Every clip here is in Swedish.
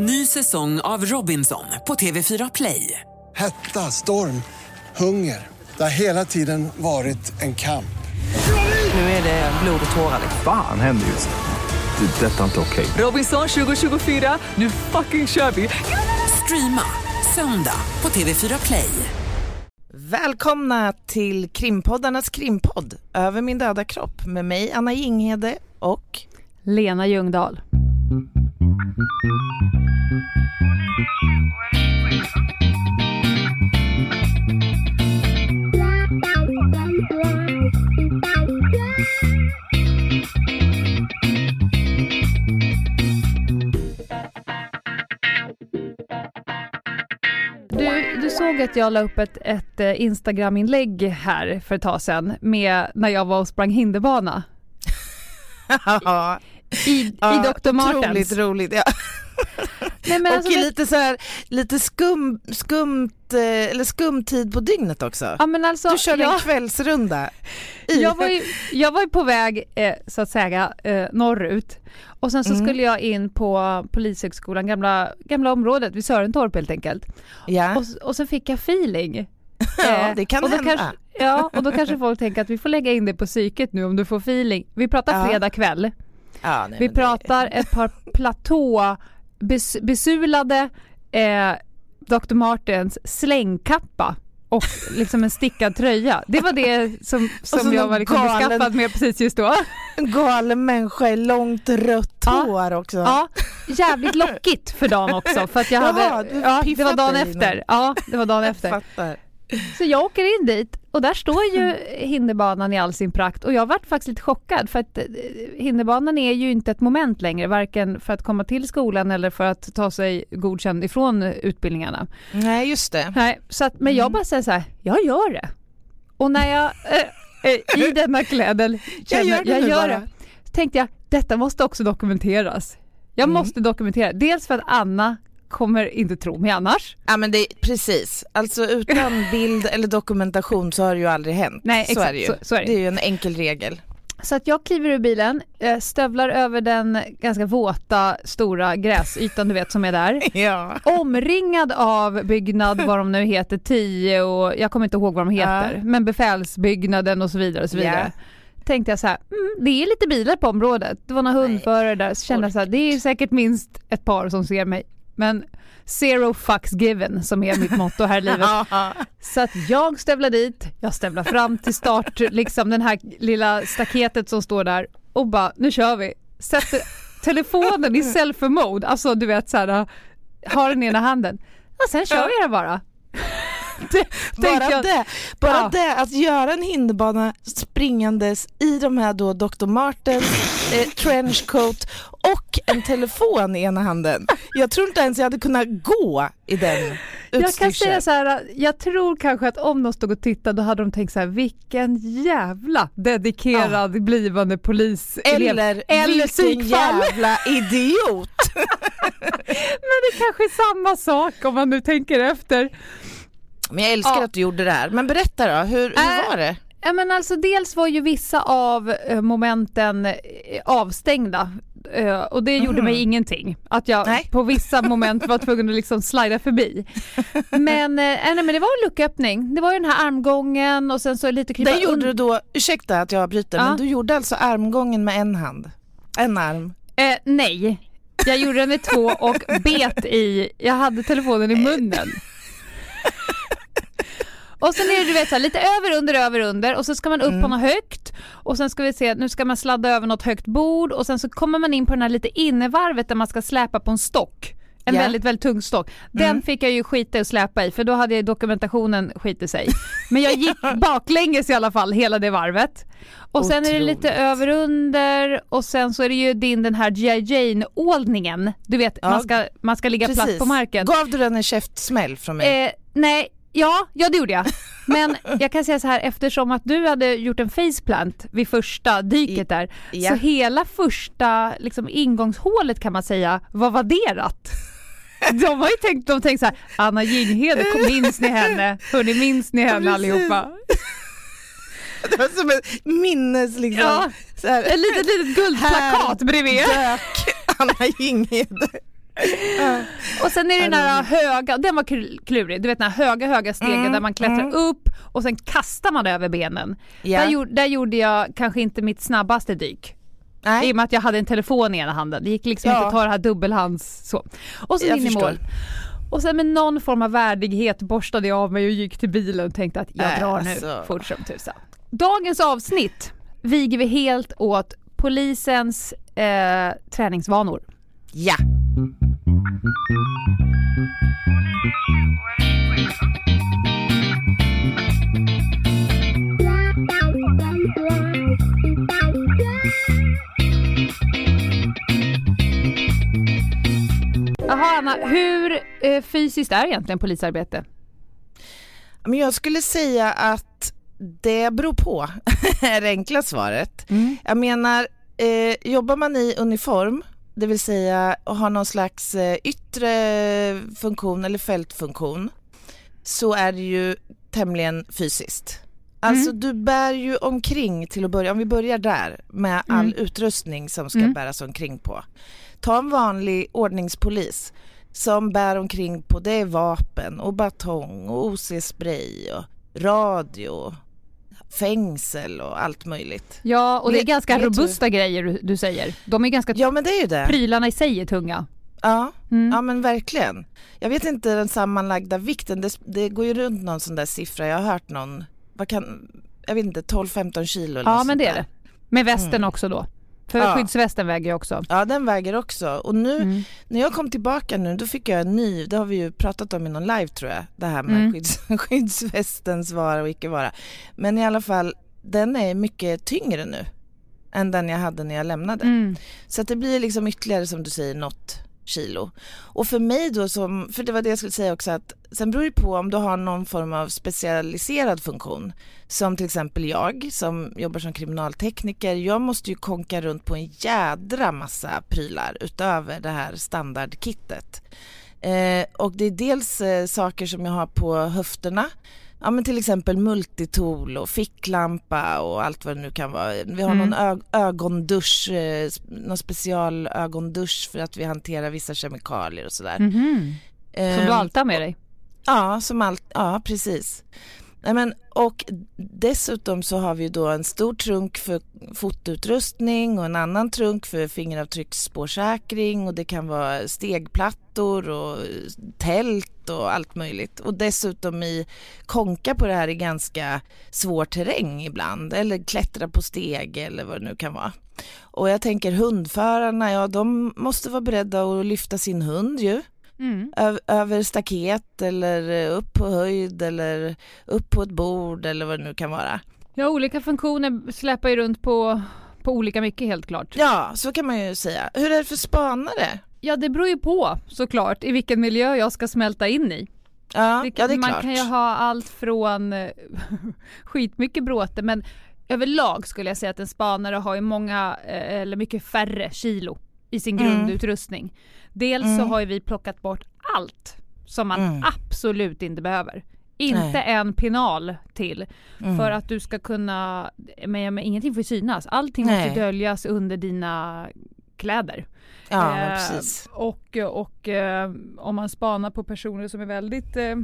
Ny säsong av Robinson på TV4 Play. Hetta, storm, hunger. Det har hela tiden varit en kamp. Nu är det blod och tårar. Fan händer just nu. Det. är Detta är inte okej. Robinson 2024, nu fucking kör vi! Streama söndag på TV4 Play. Välkomna till krimpoddarnas krimpodd Över min döda kropp med mig Anna Jinghede och Lena Ljungdahl. Du såg att jag la upp ett, ett eh, Instagram-inlägg här för ett tag sedan med när jag var och sprang hinderbana. ja, i, i Dr. Martens. Otroligt roligt. Ja. Nej, men och alltså, lite så här, lite skum, skumt, eh, eller skum tid på dygnet också. ja, men alltså, du körde jag, en kvällsrunda. I, jag, var ju, jag var ju på väg eh, så att säga eh, norrut och sen så Mm. skulle jag in på Polishögskolan, gamla, gamla området vid Sörentorp helt enkelt. ja. Och, och så fick jag feeling. ja, Eh, det kan och hända. Kanske, ja, och då kanske folk tänker att vi får lägga in det på psyket nu om du får feeling. Vi pratar Ja. fredag kväll. Ja, nej, Vi men det- pratar ett par platå bes, besulade eh, Dr. Martens slängkappa och liksom en stickad tröja. Det var det som, som jag var liksom galen- beskaffad med precis just då. En galen människa i långt rött Ja. hår också. Ja, jävligt lockigt för dagen också för att jag Jaha, hade, ja, det var dagen efter. Ja, det var dagen efter. Så jag åker in dit och där står ju hinderbanan i all sin prakt och jag vart faktiskt lite chockad för att eh, hinderbanan är ju inte ett moment längre, varken för att komma till skolan eller för att ta sig godkänd ifrån utbildningarna. Nej, just det. Nej, så att, men jag bara säger så här, jag gör det. Och när jag eh, i denna klädel känner, gör det nu bara. så tänkte jag, detta måste också dokumenteras. Jag Mm. måste dokumentera, dels för att Anna kommer inte tro mig annars. Ja men det precis, alltså utan bild eller dokumentation så har det ju aldrig hänt. Nej, så exakt, är det ju. så- så är det. det är ju en enkel regel. Så att jag kliver ur bilen, eh, stövlar över den ganska våta stora gräsytan du vet som är där. Ja. Omringad av byggnad, vad de nu heter, 10 och jag kommer inte ihåg vad de heter, Ja. men befälsbyggnaden och så vidare och så vidare. Tänkte jag så här, mm, det är lite bilar på området. Det var några hundförare där, så kände jag så här, det är säkert minst ett par som ser mig. Men zero fucks given som är mitt motto här i livet. Så att jag stövlar dit, jag stövlar fram till start, liksom den här lilla staketet som står där och bara, nu kör vi. Sätter telefonen i selfie-mode, alltså du vet såhär, har den i ena handen. Och sen kör jag bara. Det, Bara jag, det, bara Ja. det, att göra en hinderbana springandes i de här då Dr. Martens eh, trenchcoat och en telefon i ena handen. Jag tror inte ens jag hade kunnat gå i den Jag kan säga så här, jag tror kanske att om de stod och tittade då hade de tänkt så här, vilken jävla dedikerad blivande poliselev. Eller, Eller vilken jävla idiot. Men det kanske är samma sak om man nu tänker efter. Men jag älskar Ja. att du gjorde det här. Men berätta då, hur, hur Äh, var det? Ja, men alltså, dels var ju vissa av eh, momenten eh, avstängda eh, och det gjorde mig ingenting. Att jag Mhm. Nej. på vissa moment var tvungen att liksom slida förbi. Men, eh, nej, men det var en lucköppning. Det var ju den här armgången och sen så lite krypa Den gjorde du då, ursäkta att jag bryter, Ja. men du gjorde alltså armgången med en hand? En arm? Eh, nej, jag gjorde den med två och bet i, jag hade telefonen i munnen. Och sen är det du vet så här, lite över, under, över, under och så ska man upp Mm. på något högt och sen ska vi se, nu ska man sladda över något högt bord och sen så kommer man in på den här lite innevarvet där man ska släpa på en stock. En Ja. väldigt, väldigt tung stock. Den Mm. fick jag ju skita och släpa i för då hade dokumentationen skitit sig. Men jag gick baklänges i alla fall hela det varvet. Och sen är det lite Otroligt. över under och sen så är det ju din den här G.I. Jane-ålningen. Du vet, Ja, man, ska, man ska ligga platt Precis. på marken. Gav du den en käftsmäll från mig? Eh, nej, ja, ja det gjorde jag. Men jag kan säga så här, eftersom att du hade gjort en faceplant vid första dyket där, ja. så hela första liksom, ingångshålet kan man säga var vadderat. De har ju tänkt, de tänkte så här, Anna Jinghede, minns ni henne? Hörni, minns ni henne allihopa? Det var som ett minnes liksom. Ja, så här, Ett litet, litet guldplakat Här bredvid. dök Anna Jinghede. Och sen är det den här höga, den var kl- klurig, du vet den här höga höga stegen Mm, där man klättrar mm. upp och sen kastar man över benen. Ja. Där, gjorde, där gjorde jag kanske inte mitt snabbaste dyk. I Nej. och med att jag hade en telefon i ena handen. Det gick liksom Ja. inte att ta det här dubbelhands så. Och sen Jag in i mål. Och sen med någon form av värdighet borstade jag av mig och gick till bilen och tänkte att jag drar nu alltså. fort som tusan. Dagens avsnitt viger vi helt åt polisens eh, träningsvanor. Ja. Jaha Anna, hur eh, fysiskt är egentligen polisarbete? Men jag skulle säga att det beror på, är det enkla svaret. Jag menar, eh, jobbar man i uniform, det vill säga har någon slags eh, yttre funktion eller fältfunktion, så är det ju tämligen fysiskt. Alltså du bär ju omkring till att börja, om vi börjar där med all utrustning som ska Mm. bäras omkring på. Ta en vanlig ordningspolis som bär omkring på, det är vapen och batong och OC-spray och radio, fängsel och allt möjligt. Ja, och det är ganska vet du- robusta grejer du, du säger. De är ganska, Ja men det är ju det. prylarna i sig är tunga. Ja, Mm. ja men verkligen. Jag vet inte den sammanlagda vikten, det, det går ju runt någon sån där siffra, jag har hört någon, vad kan, jag vet inte, 12-15 kilo eller Ja men det är det. Med västen också då. För Ja. skyddsvästen väger ju också. Ja den väger också och nu Mm. när jag kom tillbaka nu då fick jag en ny, det har vi ju pratat om i någon live tror jag, det här med Mm. skydds, skyddsvästens vara och icke vara. Men i alla fall, den är mycket tyngre nu än den jag hade när jag lämnade. Mm. Så att det blir liksom ytterligare som du säger något kilo. Och för mig då som, för det var det jag skulle säga också att sen beror det på om du har någon form av specialiserad funktion. Som till exempel jag som jobbar som kriminaltekniker. Jag måste ju konka runt på en jädra massa prylar utöver det här standardkittet. Eh, och det är dels eh, saker som jag har på höfterna. Ja men till exempel multitool och ficklampa och allt vad det nu kan vara. Vi har Mm. någon ö- ögondusch, eh, någon special ögondusch för att vi hanterar vissa kemikalier och sådär. Mhm. Som du Ehm, alltid har med dig. Ja, som allt, ja precis. Nej, men, och dessutom så har vi då en stor trunk för fotoutrustning och en annan trunk för fingeravtrycksspårsäkring och det kan vara stegplattor och tält och allt möjligt. Och dessutom i konka på det här i ganska svår terräng ibland eller klättra på steg eller vad det nu kan vara. Och jag tänker hundförarna, ja de måste vara beredda att lyfta sin hund ju Mm. Över staket eller eh, upp på höjd eller upp på ett bord eller vad det nu kan vara. Ja, olika funktioner släpar ju runt på, på olika mycket helt klart. Ja, så kan man ju säga. Hur är det för spanare? Ja, det beror ju på såklart i vilken miljö jag ska smälta in i. Ja, kan, ja det är man klart. kan ju ha allt från eh, skitmycket bråte men överlag skulle jag säga att en spanare har ju många eh, eller mycket färre kilo i sin Mm. Dels så Mm. har ju vi plockat bort allt som man Mm. absolut inte behöver. Inte Nej. en pinal till Mm. för att du ska kunna, men, men ingenting får synas. Allting Nej. måste döljas under dina kläder. Ja, Eh, precis. Och, och eh, om man spanar på personer som är väldigt eh,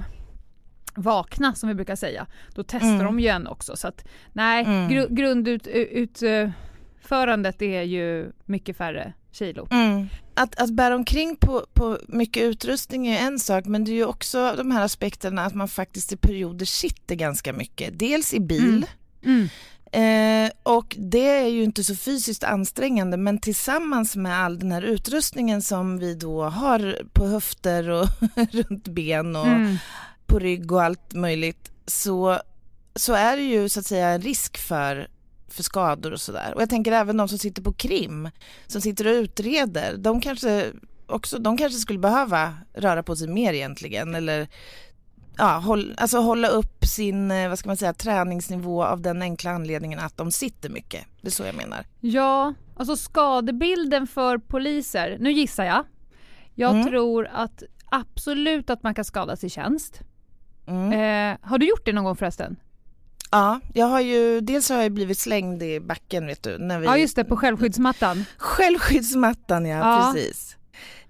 vakna som vi brukar säga, då testar Mm. de ju en också. Så att nej, Mm. gru, grundutförandet är ju mycket färre kilo. Mm. Att, att bära omkring på, på mycket utrustning är en sak men det är ju också de här aspekterna att man faktiskt i perioder sitter ganska mycket. Dels i bil Mm. Eh, och det är ju inte så fysiskt ansträngande men tillsammans med all den här utrustningen som vi då har på höfter och runt ben och Mm. på rygg och allt möjligt så, så är det ju så att säga en risk för, för skador och sådär. Och jag tänker även de som sitter på krim, som sitter och utreder, de kanske också, de kanske skulle behöva röra på sig mer egentligen eller ja, håll, alltså hålla upp sin, eh, vad ska man säga, träningsnivå av den enkla anledningen att de sitter mycket. Det är så jag menar. Ja, alltså skadebilden för poliser, nu gissar jag. Jag Mm. tror att absolut att man kan skadas i tjänst. Mm. Eh, har du gjort det någon gång förresten? Ja, jag har ju, dels har jag blivit slängd i backen vet du. När vi, Ja just det, på självskyddsmattan. Självskyddsmattan ja, Ja. precis.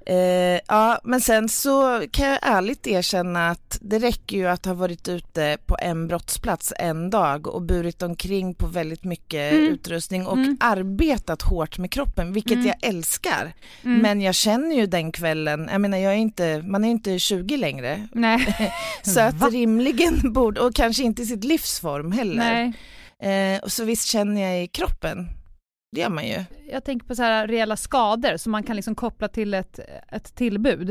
Eh, ja, men sen så kan jag ärligt erkänna att det räcker ju att ha varit ute på en brottsplats en dag och burit omkring på väldigt mycket Mm. utrustning och Mm. arbetat hårt med kroppen, vilket Mm. jag älskar. Mm. Men jag känner ju den kvällen, jag menar jag är inte, man är inte 20 längre, Nej. så att Va? rimligen borde, och kanske inte i sitt livsform heller. Nej. Eh, och så visst känner jag i kroppen, det gör man ju. Jag tänker på så här reella skador som man kan liksom koppla till ett, ett tillbud.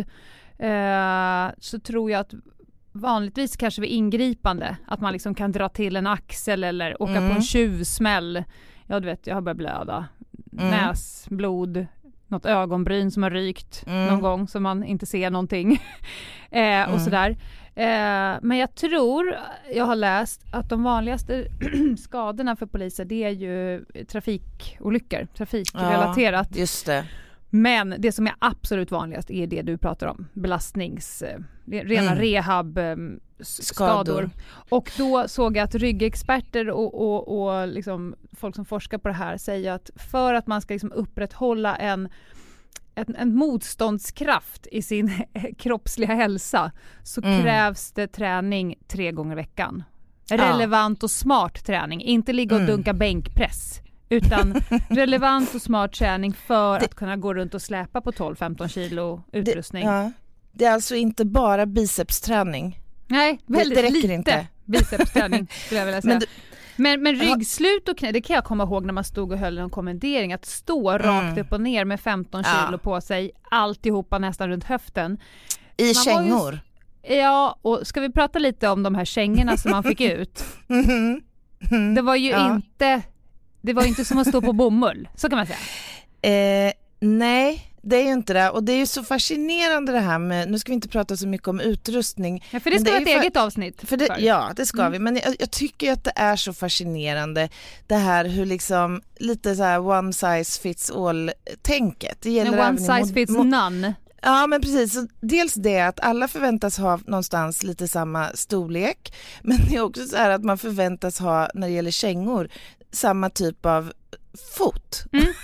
Eh, så tror jag att vanligtvis kanske vid ingripande att man liksom kan dra till en axel eller åka Mm. på en tjuvsmäll. Ja du vet jag har börjat blöda. Mm. Näsblod, något ögonbryn som har rykt Mm. någon gång så man inte ser någonting. eh, och Mm. sådär. Eh, men jag tror, jag har läst att de vanligaste skadorna för poliser det är ju trafikolyckor, trafikrelaterat. Just det. Men det som är absolut vanligast är det du pratar om, belastnings, eh, rena Mm. rehab eh, s- Skador. skador. Och då såg jag att ryggexperter och, och, och liksom folk som forskar på det här säger att för att man ska liksom upprätthålla en en, en motståndskraft i sin kroppsliga hälsa så Mm. krävs det träning tre gånger i veckan. Relevant och smart träning, inte ligga och Mm. dunka bänkpress. Utan relevant och smart träning för att kunna gå runt och släpa på 12-15 kilo utrustning. Det, ja. det är alltså inte bara bicepsträning. Nej, Det- väldigt det räcker lite inte. bicepsträning skulle jag vilja säga. Men du- Men, men ryggslut och knä, det kan jag komma ihåg när man stod och höll en kommendering, att stå Mm. rakt upp och ner med 15 Ja. kilo på sig, alltihopa nästan runt höften. I Man var ju- kängor. Ja, och ska vi prata lite om de här kängorna som man fick ut? Mhm. Det var ju Ja. inte, det var inte som att stå på bomull, så kan man säga. Eh, nej, det är ju inte det. Och det är ju så fascinerande det här med, nu ska vi inte prata så mycket om utrustning. Ja, för det Men ska det vara ett för- eget avsnitt. För det, för. ja, det ska Mm. vi. Men jag, jag tycker att det är så fascinerande det här hur liksom lite så här one size fits all-tänket. Det gäller En även one size fits none. Ja men precis, så dels det att alla förväntas ha någonstans lite samma storlek men det är också så här att man förväntas ha när det gäller kängor samma typ av fot. Mm.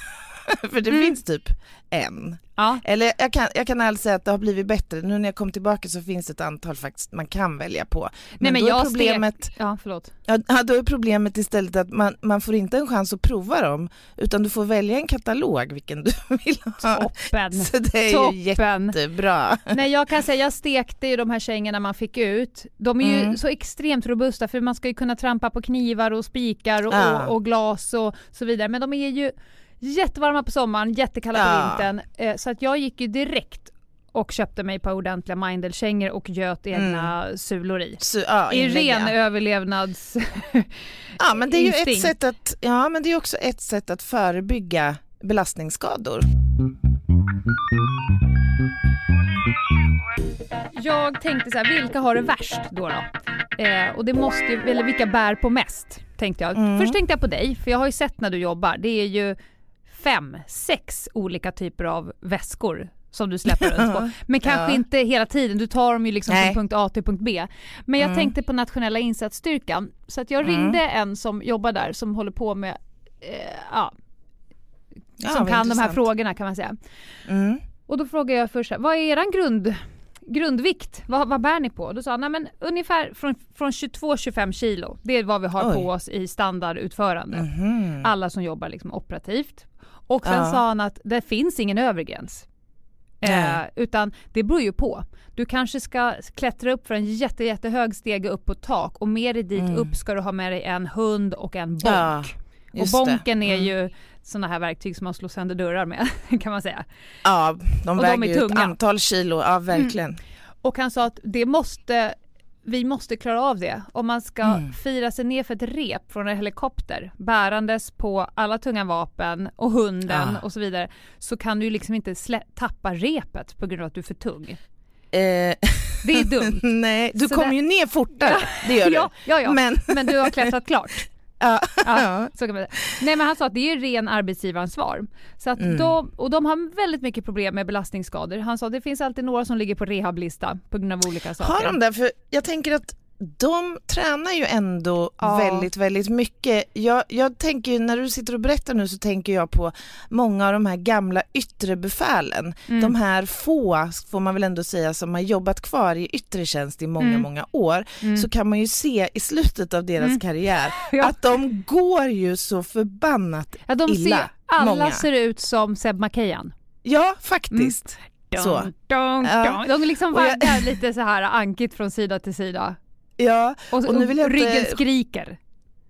För det Mm. finns typ en. Ja. Eller jag kan, jag kan alltså säga att det har blivit bättre. Nu när jag kom tillbaka så finns det ett antal faktiskt man kan välja på. Men, men då, är problemet, Ja, förlåt. ja, då är problemet istället att man, man får inte en chans att prova dem utan du får välja en katalog vilken du vill ha. Toppen. Så det är ju Toppen. jättebra. Nej jag kan säga, jag stekte ju de här kängorna man fick ut. De är ju Mm. så extremt robusta för man ska ju kunna trampa på knivar och spikar och, Ja. och, och glas och så vidare. Men de är ju jättevarma på sommaren, jättekalla på Ja. vintern. Eh, så att jag gick ju direkt och köpte mig ett par ordentliga Mindel-kängor och göt egna sulor i. Så, ja, I ren överlevnads... Ja men det är ju ett sätt att, ja men det är också ett sätt att förebygga belastningsskador. Jag tänkte så här, vilka har det värst då? då? Eh, och det måste eller vilka bär på mest? Tänkte jag. Mm. Först tänkte jag på dig, för jag har ju sett när du jobbar, det är ju fem, sex olika typer av väskor som du släpper runt på. Men kanske Ja. inte hela tiden, du tar dem ju liksom Nej. från punkt A till punkt B. Men jag Mm. tänkte på nationella insatsstyrkan, så att jag Mm. ringde en som jobbar där som håller på med, eh, ja, Ja, som kan de här frågorna kan man säga. Mm. Och då frågade jag först, vad är eran grund, grundvikt? Vad, vad bär ni på? Då sa han, nej men ungefär från, från 22-25 kilo. Det är vad vi har Oj. på oss i standardutförande. Mhm. Alla som jobbar liksom operativt. Och sen Ja. sa han att det finns ingen övre gräns. Eh, utan det beror ju på. Du kanske ska klättra upp för en jätte, jättehög stege upp på tak och med dig dit Mm. upp ska du ha med dig en hund och en bonk. Ja, och bonken är Mm. ju sådana här verktyg som man slår sönder dörrar med kan man säga. Ja, de Och de väger är ju ett antal kilo, ja verkligen. Och han sa att det måste, vi måste klara av det. Om man ska Mm. fira sig ner för ett rep från en helikopter bärandes på alla tunga vapen och hunden Ja. och så vidare så kan du liksom inte tappa repet på grund av att du är för tung. Eh, Det är dumt. nej, du kommer ju ner fortare, det gör du. ja, ja, ja. Men, Men, du har klättrat klart. Ja, Ja, så kan man säga. Nej men han sa att det är ren arbetsgivaransvar. Så att Mm. de, och de har väldigt mycket problem med belastningsskador. Han sa att det finns alltid några som ligger på rehablista på grund av olika saker. Har de det? För jag tänker att de tränar ju ändå Ja. väldigt, väldigt mycket. Jag, jag tänker ju, när du sitter och berättar nu så tänker jag på många av de här gamla yttre befälen. Mm. De här få, får man väl ändå säga, som har jobbat kvar i yttre tjänst i många, Mm. många år, Mm. så kan man ju se i slutet av deras Mm. karriär Ja. att de går ju så förbannat Ja, de illa, ser, alla många. ser ut som Seb Makeyan. Ja, faktiskt. Så. Dun, dun, Ja. dun. De liksom Och jag- vaggar lite så här ankigt från sida till sida. Ja, Och, Och nu vill jag inte- ryggen skriker.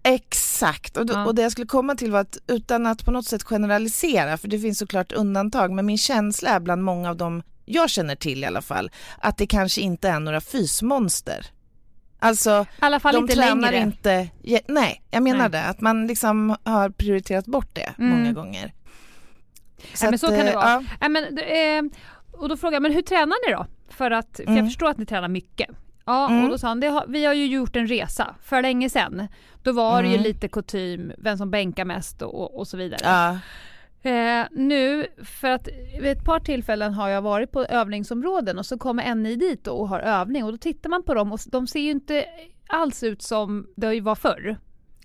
Exakt, och, då, Ja. och det jag skulle komma till var att utan att på något sätt generalisera, för det finns såklart undantag, men min känsla är bland många av dem jag känner till i alla fall, att det kanske inte är några fysmonster. Alltså, I alla fall de inte tränar längre. inte, nej, jag menar Nej. det, att man liksom har prioriterat bort det Mm. många gånger. men så kan det eh, vara. ja, Nej, men, eh, och då frågade jag, men hur tränar ni då? För, att, för jag Mm. förstår att ni tränar mycket. Ja, Mm. och då sa han, har, vi har ju gjort en resa för länge sedan. Då var det ju Mm. lite kutym, vem som bänkar mest och, och så vidare. ja, Eh, nu, för att vid ett par tillfällen har jag varit på övningsområden och så kommer NI dit och har övning och då tittar man på dem och de ser ju inte alls ut som det var förr.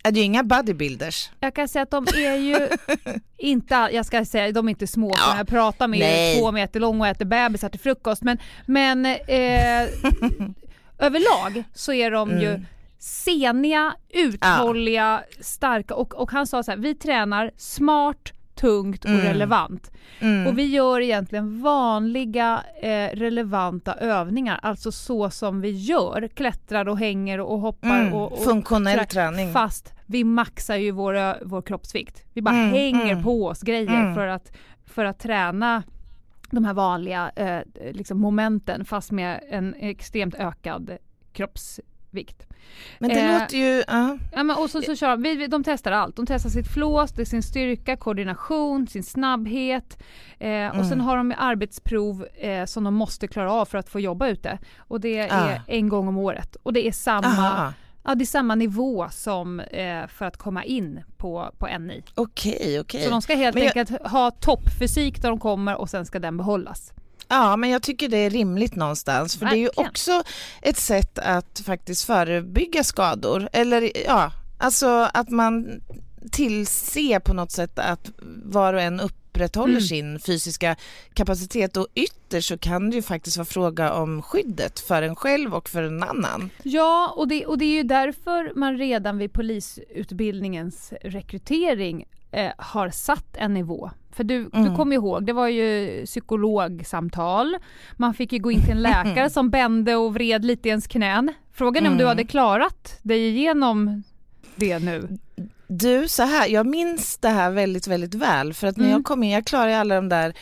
det är ju inga bodybuilders. Jag kan säga att de är ju inte, jag ska säga de är inte små, Ja, ja, jag pratar med nej. är två meter lång och äter bebisar till frukost men, men eh, överlag så är de ju Mm. seniga, uthålliga, starka och, och han sa så här, vi tränar smart, tungt och Mm. relevant. Mm. Och vi gör egentligen vanliga eh, relevanta övningar, alltså så som vi gör, klättrar och hänger och hoppar Mm. och, och Funktionell sådär. träning. Fast vi maxar ju vår, ö- vår kroppsvikt. Vi bara Mm, hänger mm. på oss grejer Mm. för, att, för att träna de här vanliga eh, liksom momenten fast med en extremt ökad kroppsvikt. Men det eh, låter ju, ja. Ja, men och så, så kör, vi, vi, de testar allt. De testar sitt flås, det är sin styrka, koordination, sin snabbhet. Eh, och sen Mm. har de arbetsprov eh, som de måste klara av för att få jobba ute. Och det är Ah. en gång om året. Och det är samma, Aha. Ja, det är samma nivå som eh, för att komma in på, på NI. Okej, okej. Så de ska helt jag- enkelt ha toppfysik när de kommer och sen ska den behållas. Ja, men jag tycker det är rimligt någonstans. För det är ju Verkligen. också ett sätt att faktiskt förebygga skador. Eller ja, alltså att man tillser på något sätt att var och en upprätthåller Mm. sin fysiska kapacitet och ytterst så kan det ju faktiskt vara fråga om skyddet för en själv och för en annan. Ja, och det, och det är ju därför man redan vid polisutbildningens rekrytering eh, har satt en nivå. För du, du Mm. kommer ihåg, det var ju psykologsamtal, man fick ju gå in till en läkare som bände och vred lite i ens knän. Frågan är om du Mm. hade klarat dig igenom det nu? Du, så här, jag minns det här väldigt, väldigt väl för att när Mm. jag kom in, jag klarade alla de där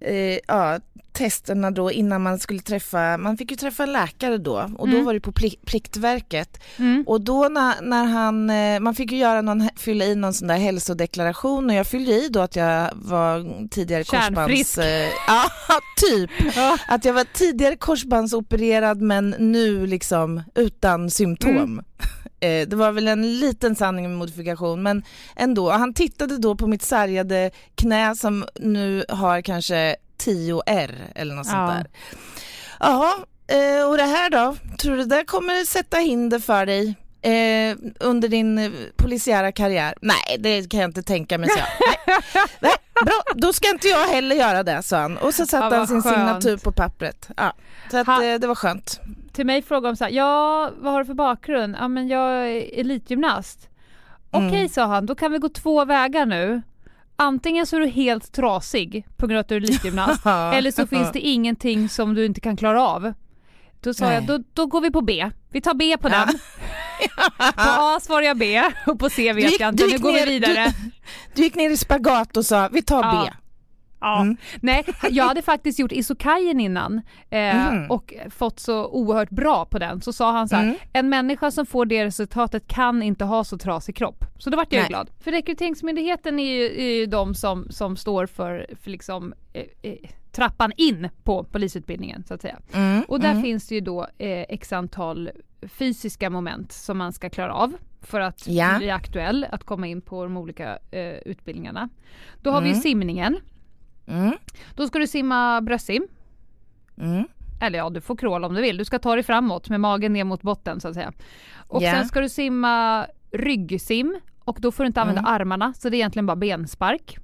eh, ja, testerna då innan man skulle träffa, man fick ju träffa en läkare då och då Mm. var det på pli- Pliktverket Mm. och då när, när han, eh, man fick ju göra någon, fylla i någon sån där hälsodeklaration och jag fyllde i då att jag var tidigare korsbands... Eh, ja, typ. Ja. Att jag var tidigare korsbandsopererad men nu liksom utan symptom. Mm. Eh, Det var väl en liten sanning med modifikation men ändå. Han tittade då på mitt sargade knä som nu har kanske 10 R eller något sånt Ja. där. Ja, eh, och det här då? Tror du det kommer sätta hinder för dig eh, under din eh, polisiära karriär? Nej, det kan jag inte tänka mig, så. Nej. Nej, bra, då ska inte jag heller göra det, sa han. Och så Ja, satte vad han sin skönt. signatur på pappret. Ja, så att, Ha- eh, det var skönt. Till mig frågade de så här, ja vad har du för bakgrund? Ja men jag är elitgymnast. Mm. Okej sa han, då kan vi gå två vägar nu. Antingen så är du helt trasig på grund av att du är elitgymnast eller så finns det ingenting som du inte kan klara av. Då sa Nej. jag, då, då går vi på B. Vi tar B på Ja. den. På A svarar jag B och på C vet gick- jag inte. du Nu går vi ner- vidare. Du gick ner i spagat och sa vi tar Ja. B. Ja. Mm. Nej, jag hade faktiskt gjort isokajen innan eh, Mhm. och fått så oerhört bra på den. Så sa han så här, Mm. en människa som får det resultatet kan inte ha så trasig kropp. Så då vart jag Nej. glad. För rekryteringsmyndigheten är ju, är ju de som, som står för, för liksom, eh, eh, trappan in på polisutbildningen så att säga. Mm, Och där mm. finns det ju då eh, x antal fysiska moment som man ska klara av för att Ja. bli aktuell att komma in på de olika eh, utbildningarna. Då har vi ju Mm. simningen. Mm, Då ska du simma bröstsim. mm. eller ja du får crawl om du vill, du ska ta dig framåt med magen ner mot botten så att säga. Och Ja. sen ska du simma ryggsim och då får du inte använda armarna så det är egentligen bara benspark.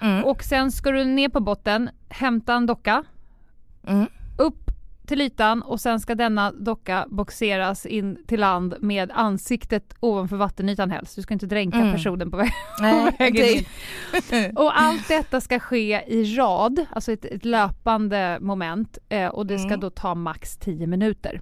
Mm. Och sen ska du ner på botten, hämta en docka, Mm. Till ytan och sen ska denna docka boxeras in till land med ansiktet ovanför vattenytan helst. Du ska inte dränka Mm. personen på, vä- Nej, vägen in. Och allt detta ska ske i rad, alltså ett, ett löpande moment eh, och det ska Mm. då ta max 10 minuter.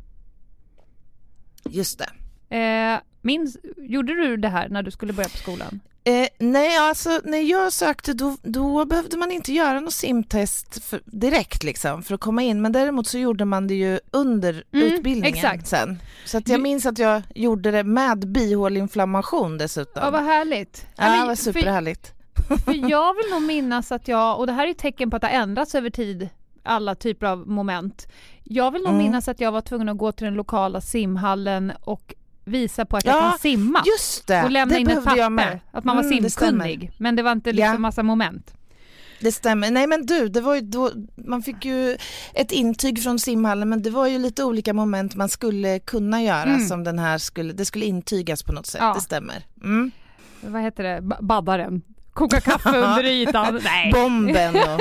just det. Eh, minns, gjorde du det här när du skulle börja på skolan? Eh, nej, alltså när jag sökte då, då behövde man inte göra något simtest för, direkt liksom för att komma in, men däremot så gjorde man det ju under Mm, utbildningen exakt. sen. Så att jag minns att jag gjorde det med bihåleinflammation dessutom. Ja, vad härligt. Ja, det var för- superhärligt. För jag vill nog minnas att jag, och det här är tecken på att det har ändrats över tid, alla typer av moment. Jag vill nog Mm. minnas att jag var tvungen att gå till den lokala simhallen och visa på att jag Ja, kan simma. Just det, och lämna det in ett jag papper, att man var Mm, simkunnig. Men det var inte liksom Ja. massa moment. Det stämmer. Nej men du, det var ju då, man fick ju ett intyg från simhallen men det var ju lite olika moment man skulle kunna göra Mm. som den här skulle, det skulle intygas på något sätt, Ja. det stämmer. Mm. Vad heter det? B- Baddaren. Koka kaffe under ytan. Nej. Bomben och...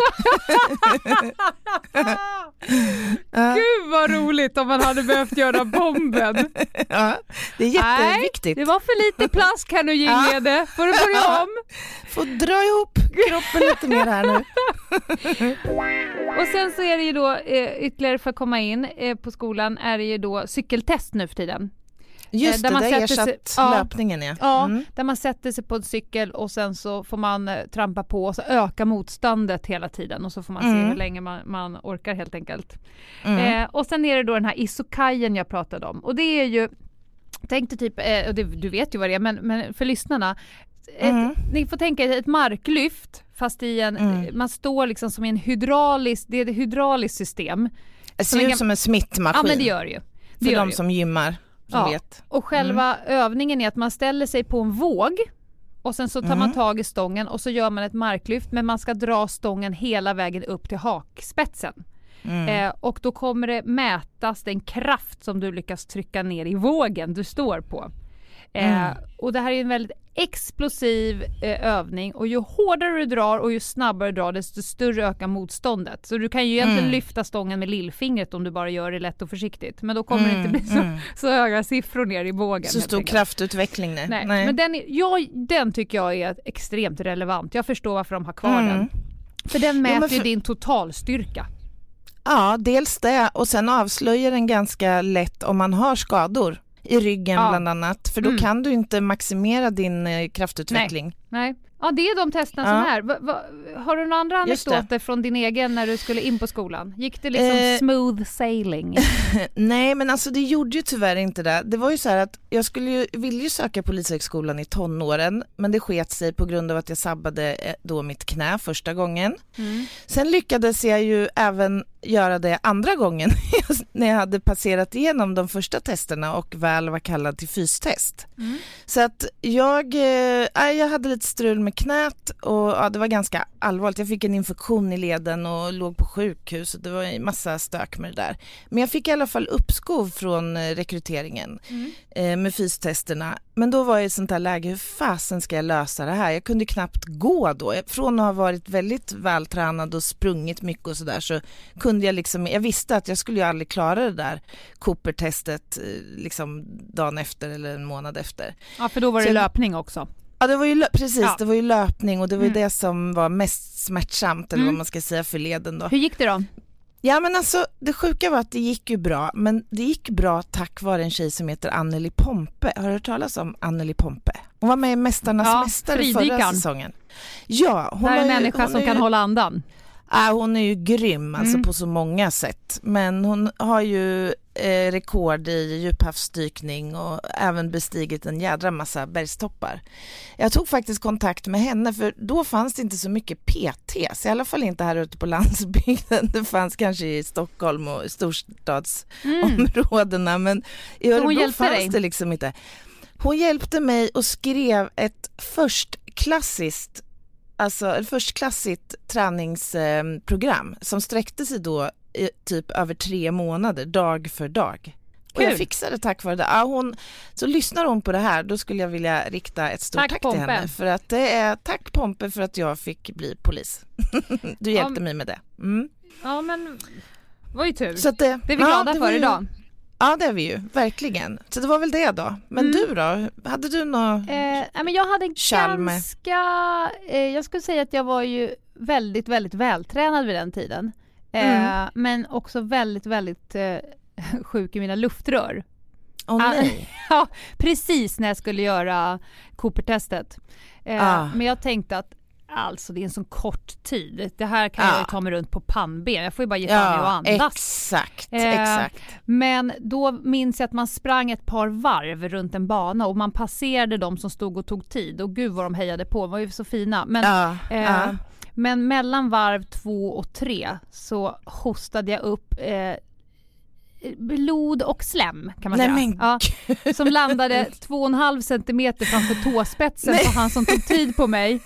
ja, Gud vad roligt om man hade behövt göra bomben. ja, det är jätteviktigt. Det var för lite plask här nu Gingede. Får du börja om? Får dra ihop kroppen lite mer här nu. Och sen så är det ju då eh, ytterligare för att komma in eh, på skolan är det ju då cykeltest nu för tiden. Just där det, man har sätter sig- ja. löpningen ja. Ja, Mm. där man sätter sig på en cykel och sen så får man eh, trampa på och så öka motståndet hela tiden och så får man se Mm. hur länge man, man orkar helt enkelt. Mm. Eh, och sen är det då den här isokajen jag pratade om och det är ju Tänk dig typ, eh, det, du vet ju vad det är men, men för lyssnarna ett, Mm. Ni får tänka er ett marklyft fast i en, Mm. man står liksom som i en hydraulisk, det är ett hydrauliskt system. Det ser ut som en smittmaskin Ja men det gör det ju. Det för de som gymmar, som Ja. vet. Och själva övningen är att man ställer sig på en våg och sen så tar man Mm. tag i stången och så gör man ett marklyft men man ska dra stången hela vägen upp till hakspetsen. Mm. Eh, och då kommer det mätas den kraft som du lyckas trycka ner i vågen du står på. Eh, Mm. Och det här är en väldigt explosiv eh, övning och ju hårdare du drar och ju snabbare du drar desto större ökar motståndet. Så du kan ju egentligen Mm. lyfta stången med lillfingret om du bara gör det lätt och försiktigt. Men då kommer det Mm, inte bli så, mm. så höga siffror ner i vågen. Så stor kraftutveckling nej. Nej, men den, är, ja, den tycker jag är extremt relevant. Jag förstår varför de har kvar Mm. den. För den mäter ju för- din totalstyrka. Ja, dels det och sen avslöjar den ganska lätt om man har skador i ryggen Ja. bland annat, för då Mm. kan du inte maximera din eh, kraftutveckling. Nej. Ja, det är de testerna Ja. som är. Va, va, har du några andra anekdoter från din egen när du skulle in på skolan? Gick det liksom Eh, smooth sailing? Nej, men alltså det gjorde ju tyvärr inte det. Det var ju så här att jag skulle ju, ville ju söka Polishögskolan i tonåren, men det sket sig på grund av att jag sabbade eh, då mitt knä första gången. Mm. Sen lyckades jag ju även göra det andra gången när jag hade passerat igenom de första testerna och väl var kallad till fystest. Mm. Så att jag, eh, nej, jag hade lite strul med knät och ja, det var ganska allvarligt. Jag fick en infektion i leden och låg på sjukhus och det var en massa stök med det där. Men jag fick i alla fall uppskov från eh, rekryteringen Mm. eh, med fystesterna. Men då var jag i ett sånt här läge, hur fasen ska jag lösa det här? Jag kunde knappt gå då. Från att ha varit väldigt vältränad och sprungit mycket och sådär så kunde jag liksom, jag visste att jag skulle ju aldrig klara det där Cooper-testet eh, liksom dagen efter eller en månad efter. Ja, för då var det Så- löpning också. Ja det var ju, precis, Ja. det var ju löpning och det var ju Mm. det som var mest smärtsamt eller Mm. vad man ska säga för leden då. Hur gick det då? Ja men alltså det sjuka var att det gick ju bra, men det gick bra tack vare en tjej som heter Anneli Pompe. Har du hört talas om Anneli Pompe? Hon var med i Mästarnas Ja, mästare förra säsongen. Ja, hon det är en ju, människa som är kan ju, hålla andan. Ja, hon är ju grym alltså Mm. på så många sätt. Men hon har ju eh, rekord i djuphavsdykning och även bestigit en jädra massa bergstoppar. Jag tog faktiskt kontakt med henne för då fanns det inte så mycket PTs, i alla fall inte här ute på landsbygden. Det fanns kanske i Stockholm och i storstadsområdena men i Mm. Så hon Örebro fanns dig? det liksom inte. Hon hjälpte mig och skrev ett förstklassiskt alltså ett förstklassigt träningsprogram som sträckte sig då i typ över tre månader, dag för dag. Och jag fixade tack vare det. Ja, hon, så lyssnar hon på det här, då skulle jag vilja rikta ett stort Tack, tack, till henne. För att det är, tack Pompe för att jag fick bli polis. du hjälpte Ja, mig med det. Mm. Ja men, var ju tur. Så att det, det är vi ja, glada det var för ju- idag. Ja det är vi ju, verkligen. Så det var väl det då. Men Mm. du då? Hade du något? Eh, men jag hade Chalme. ganska, eh, jag skulle säga att jag var ju väldigt, väldigt vältränad vid den tiden. Eh, Mm. Men också väldigt, väldigt eh, sjuk i mina luftrör. Åh Ah, nej. ja, precis när jag skulle göra Cooper-testet. Eh, Ah. Men jag tänkte att alltså det är en sån kort tid. Det här kan Ah. jag ju ta mig runt på pannben. Jag får ju bara ge fan Ja, andas. exakt, Eh, exakt. Men då minns jag att man sprang ett par varv runt en bana och man passerade de som stod och tog tid och gud vad de hejade på, de var ju så fina. Men, Ja, eh, ja. Men mellan varv två och tre så hostade jag upp eh, blod och slem kan man Nej, säga. men ja, som landade två och en halv centimeter framför tåspetsen Nej. på han som tog tid på mig.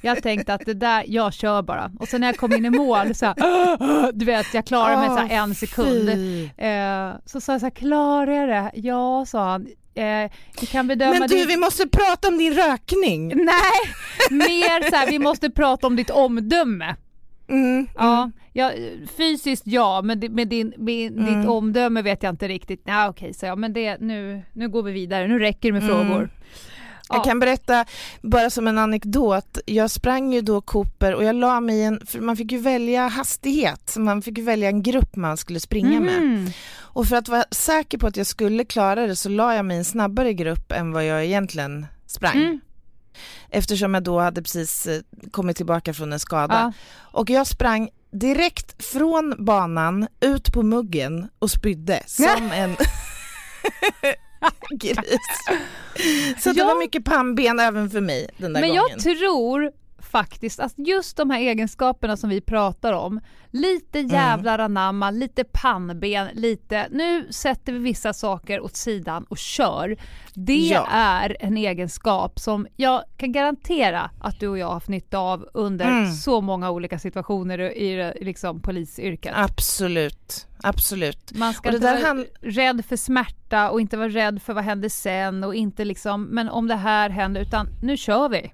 Jag tänkte att det där, jag kör bara. Och sen när jag kom in i mål så här, du vet jag klarade mig så här en sekund. Eh, så sa jag så här, klarar jag det? Ja, sa han. Eh, vi kan bedöma Men du, din- vi måste prata om din rökning. Nej, mer så här, vi måste prata om ditt omdöme. Mm. Ja, ja, fysiskt ja, men med, din, med Mm. ditt omdöme vet jag inte riktigt. Nej okej, så jag, men det, nu, nu går vi vidare, nu räcker det med Mm. frågor. Jag Ja. kan berätta, bara som en anekdot, jag sprang ju då Cooper och jag la mig i en, för man fick ju välja hastighet, man fick ju välja en grupp man skulle springa med. Och för att vara säker på att jag skulle klara det så la jag mig i en snabbare grupp än vad jag egentligen sprang. Mm. Eftersom jag då hade precis eh, kommit tillbaka från en skada. Ja. Och jag sprang direkt från banan ut på muggen och spydde som en gris. Så det Ja. var mycket pannben även för mig den där Men gången. jag tror faktiskt att just de här egenskaperna som vi pratar om, lite Mm. jävlar anamma, lite pannben, lite nu sätter vi vissa saker åt sidan och kör. Det Ja. är en egenskap som jag kan garantera att du och jag har haft nytta av under Mm. så många olika situationer i liksom, polisyrket. Absolut, absolut. Man ska inte vara hand- rädd för smärta och inte vara rädd för vad händer sen och inte liksom, men om det här händer, utan nu kör vi.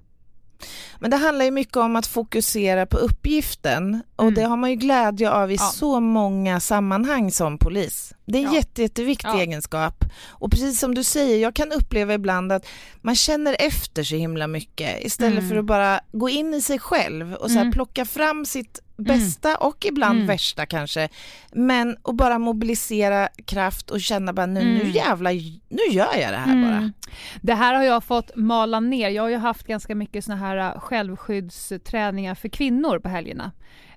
Men det handlar ju mycket om att fokusera på uppgiften och Mm. det har man ju glädje av i Ja. så många sammanhang som polis. Det är en Ja. jätte, jätteviktig Ja. egenskap. Och precis som du säger, jag kan uppleva ibland att man känner efter så himla mycket istället Mm. för att bara gå in i sig själv och så Mm. plocka fram sitt bästa och ibland Mm. värsta kanske. Men och bara mobilisera kraft och känna bara nu, nu Mm. jävlar, nu gör jag det här Mm. bara. Det här har jag fått mala ner. Jag har ju haft ganska mycket såna här äh, självskyddsträningar för kvinnor på helgerna.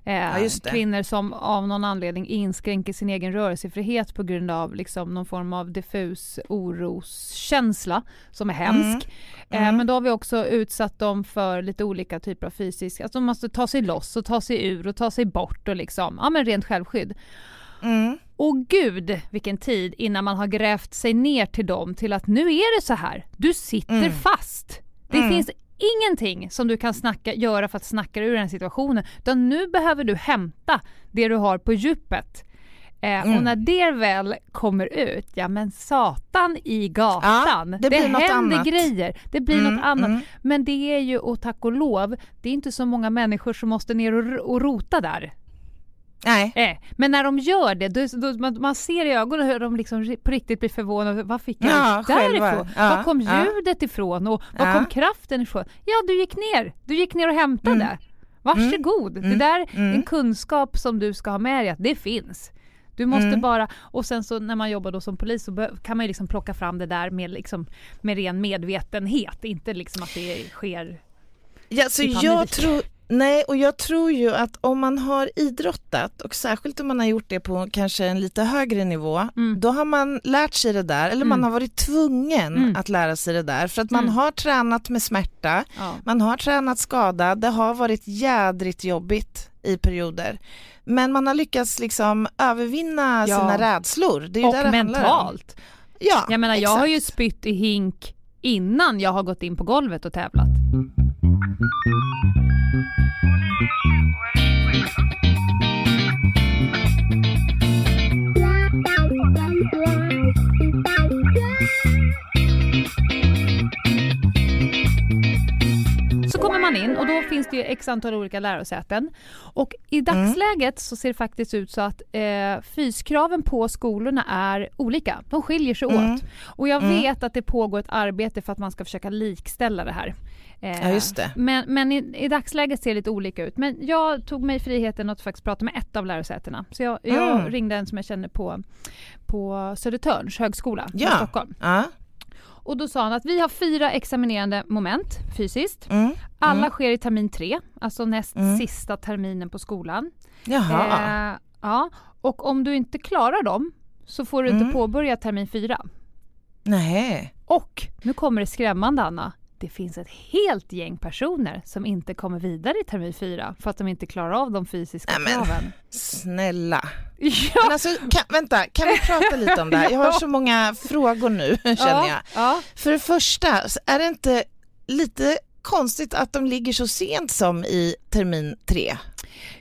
Eh, Ja. Kvinnor som av någon anledning inskränker sin egen rörelsefrihet på grund av liksom någon form av diffus oroskänsla som är hemsk. Eh, Mm. men då har vi också utsatt dem för lite olika typer av fysisk, alltså de måste ta sig loss och ta sig ur och ta sig bort och liksom, ja men rent självskydd. Mm. Och gud vilken tid innan man har grävt sig ner till dem till att nu är det så här. Du sitter Mm. fast. Det Mm. finns ingenting som du kan snacka, göra för att snacka ur den här situationen. Utan nu behöver du hämta det du har på djupet. Eh, Mm. Och när det väl kommer ut, ja men satan i gatan. Ja, det blir något händer annat. grejer. Det blir Mm, något annat. mm. Men det är ju, och tack och lov, det är inte så många människor som måste ner och, och rota där. Nej. Eh, men när de gör det, då, då, man, man ser i ögonen hur de liksom på riktigt blir förvånade. Var fick jag Ja, det. Ja, var kom ja. ljudet ifrån? Och var Ja. kom kraften ifrån? Ja, du gick ner. Du gick ner och hämtade. Mm. Varsågod. Det Mm. där är Mm. en kunskap som du ska ha med dig, att det finns. Du måste Mm. bara, och sen så när man jobbar då som polis så kan man ju liksom plocka fram det där med, liksom, med ren medvetenhet, inte liksom att det sker Ja, så jag tror, nej, och jag tror ju att om man har idrottat och särskilt om man har gjort det på kanske en lite högre nivå, Mm. då har man lärt sig det där, eller man Mm. har varit tvungen Mm. att lära sig det där, för att man Mm. har tränat med smärta, Ja. man har tränat skada, det har varit jädrigt jobbigt i perioder. Men man har lyckats liksom övervinna Ja. sina rädslor. Det är ju Och det det handlar om. mentalt. Ja, Jag menar jag har ju exakt. spytt i hink innan jag har gått in på golvet och tävlat. Så kommer man in och då finns det ju x antal olika lärosäten. Och i dagsläget mm. så ser det faktiskt ut så att eh, fyskraven på skolorna är olika. De skiljer sig mm. åt. Och jag mm. vet att det pågår ett arbete för att man ska försöka likställa det här. Eh, Ja, just det. Men, men i, i dagsläget ser det lite olika ut. Men jag tog mig friheten att faktiskt prata med ett av lärosätena. Så jag, jag Mm. ringde en som jag känner på, på Södertörns högskola i Ja. Stockholm. Ja. Och då sa han att vi har fyra examinerande moment fysiskt. Mm. Alla Mm. sker i termin tre, alltså näst Mm. sista terminen på skolan. Jaha. Eh, ja. Och om du inte klarar dem så får du inte Mm. påbörja termin fyra. Nej. Och nu kommer det skrämmande Anna. Det finns ett helt gäng personer som inte kommer vidare i termin fyra för att de inte klarar av de fysiska Nej, men- kraven. Snälla. Ja, Men alltså, kan, vänta, kan vi prata lite om det här? Jag har så många frågor nu, känner jag. Ja. För det första, är det inte lite konstigt att de ligger så sent som i termin tre?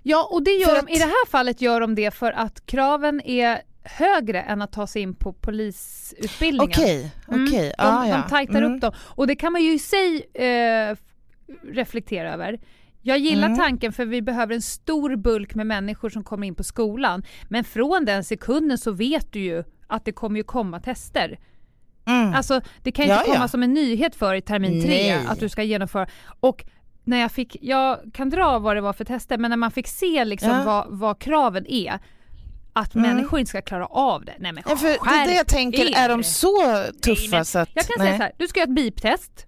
ja, och det gör de, att- i det här fallet gör de det för att kraven är högre än att ta sig in på polisutbildningen. Okej, Mm. okej. De, ah, ja. de tajtar Mm. upp dem. Och det kan man ju i sig eh, reflektera över. Jag gillar Mm. tanken för vi behöver en stor bulk med människor som kommer in på skolan. Men från den sekunden så vet du ju att det kommer ju komma tester. Mm. Alltså det kan ju Ja, inte komma ja. som en nyhet för i termin tre att du ska genomföra. Och när jag fick, jag kan dra vad det var för tester, men när man fick se liksom Ja. vad, vad kraven är, att Mm. människor inte ska klara av det. Nej men Ja, för det är jag tänker, er. är de så tuffa Nej, så att... Jag kan nej. säga så här, du ska göra ett biptest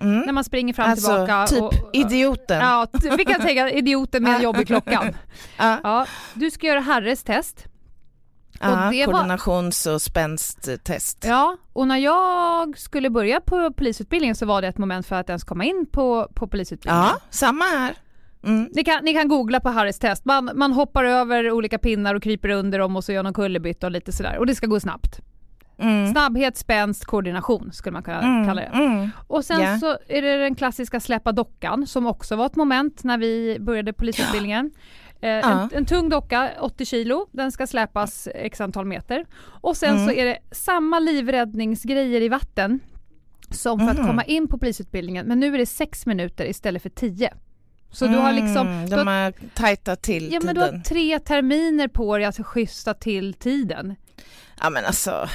Mm. när man springer fram och Alltså, tillbaka. typ och, idioten. Ja, vi kan tänka idioten med en jobb i klockan. Ja. Ja, du ska göra Harres test. Ja, koordinations och spänst-test. Ja, och när jag skulle börja på polisutbildningen så var det ett moment för att ens komma in på, på polisutbildningen. Ja, samma här. Mm. Ni, kan, ni kan googla på Harris test. Man, man hoppar över olika pinnar och kryper under dem och så gör någon kullerbytta och lite sådär. Och det ska gå snabbt. Mm. Snabbhet, spänst, koordination skulle man kunna Mm. kalla det. Mm. Och sen Ja. så är det den klassiska släppa dockan som också var ett moment när vi började polisutbildningen. Eh, Ja. en, en tung docka, 80 kilo, den ska släpas x antal meter. Och sen Mm. så är det samma livräddningsgrejer i vatten som för att Mhm. komma in på polisutbildningen. Men nu är det sex minuter istället för tio. Så du har liksom... Mm, Du har, de har tajtat till ja, men du har tiden. tre terminer på dig att schyssta till tiden. Ja men alltså.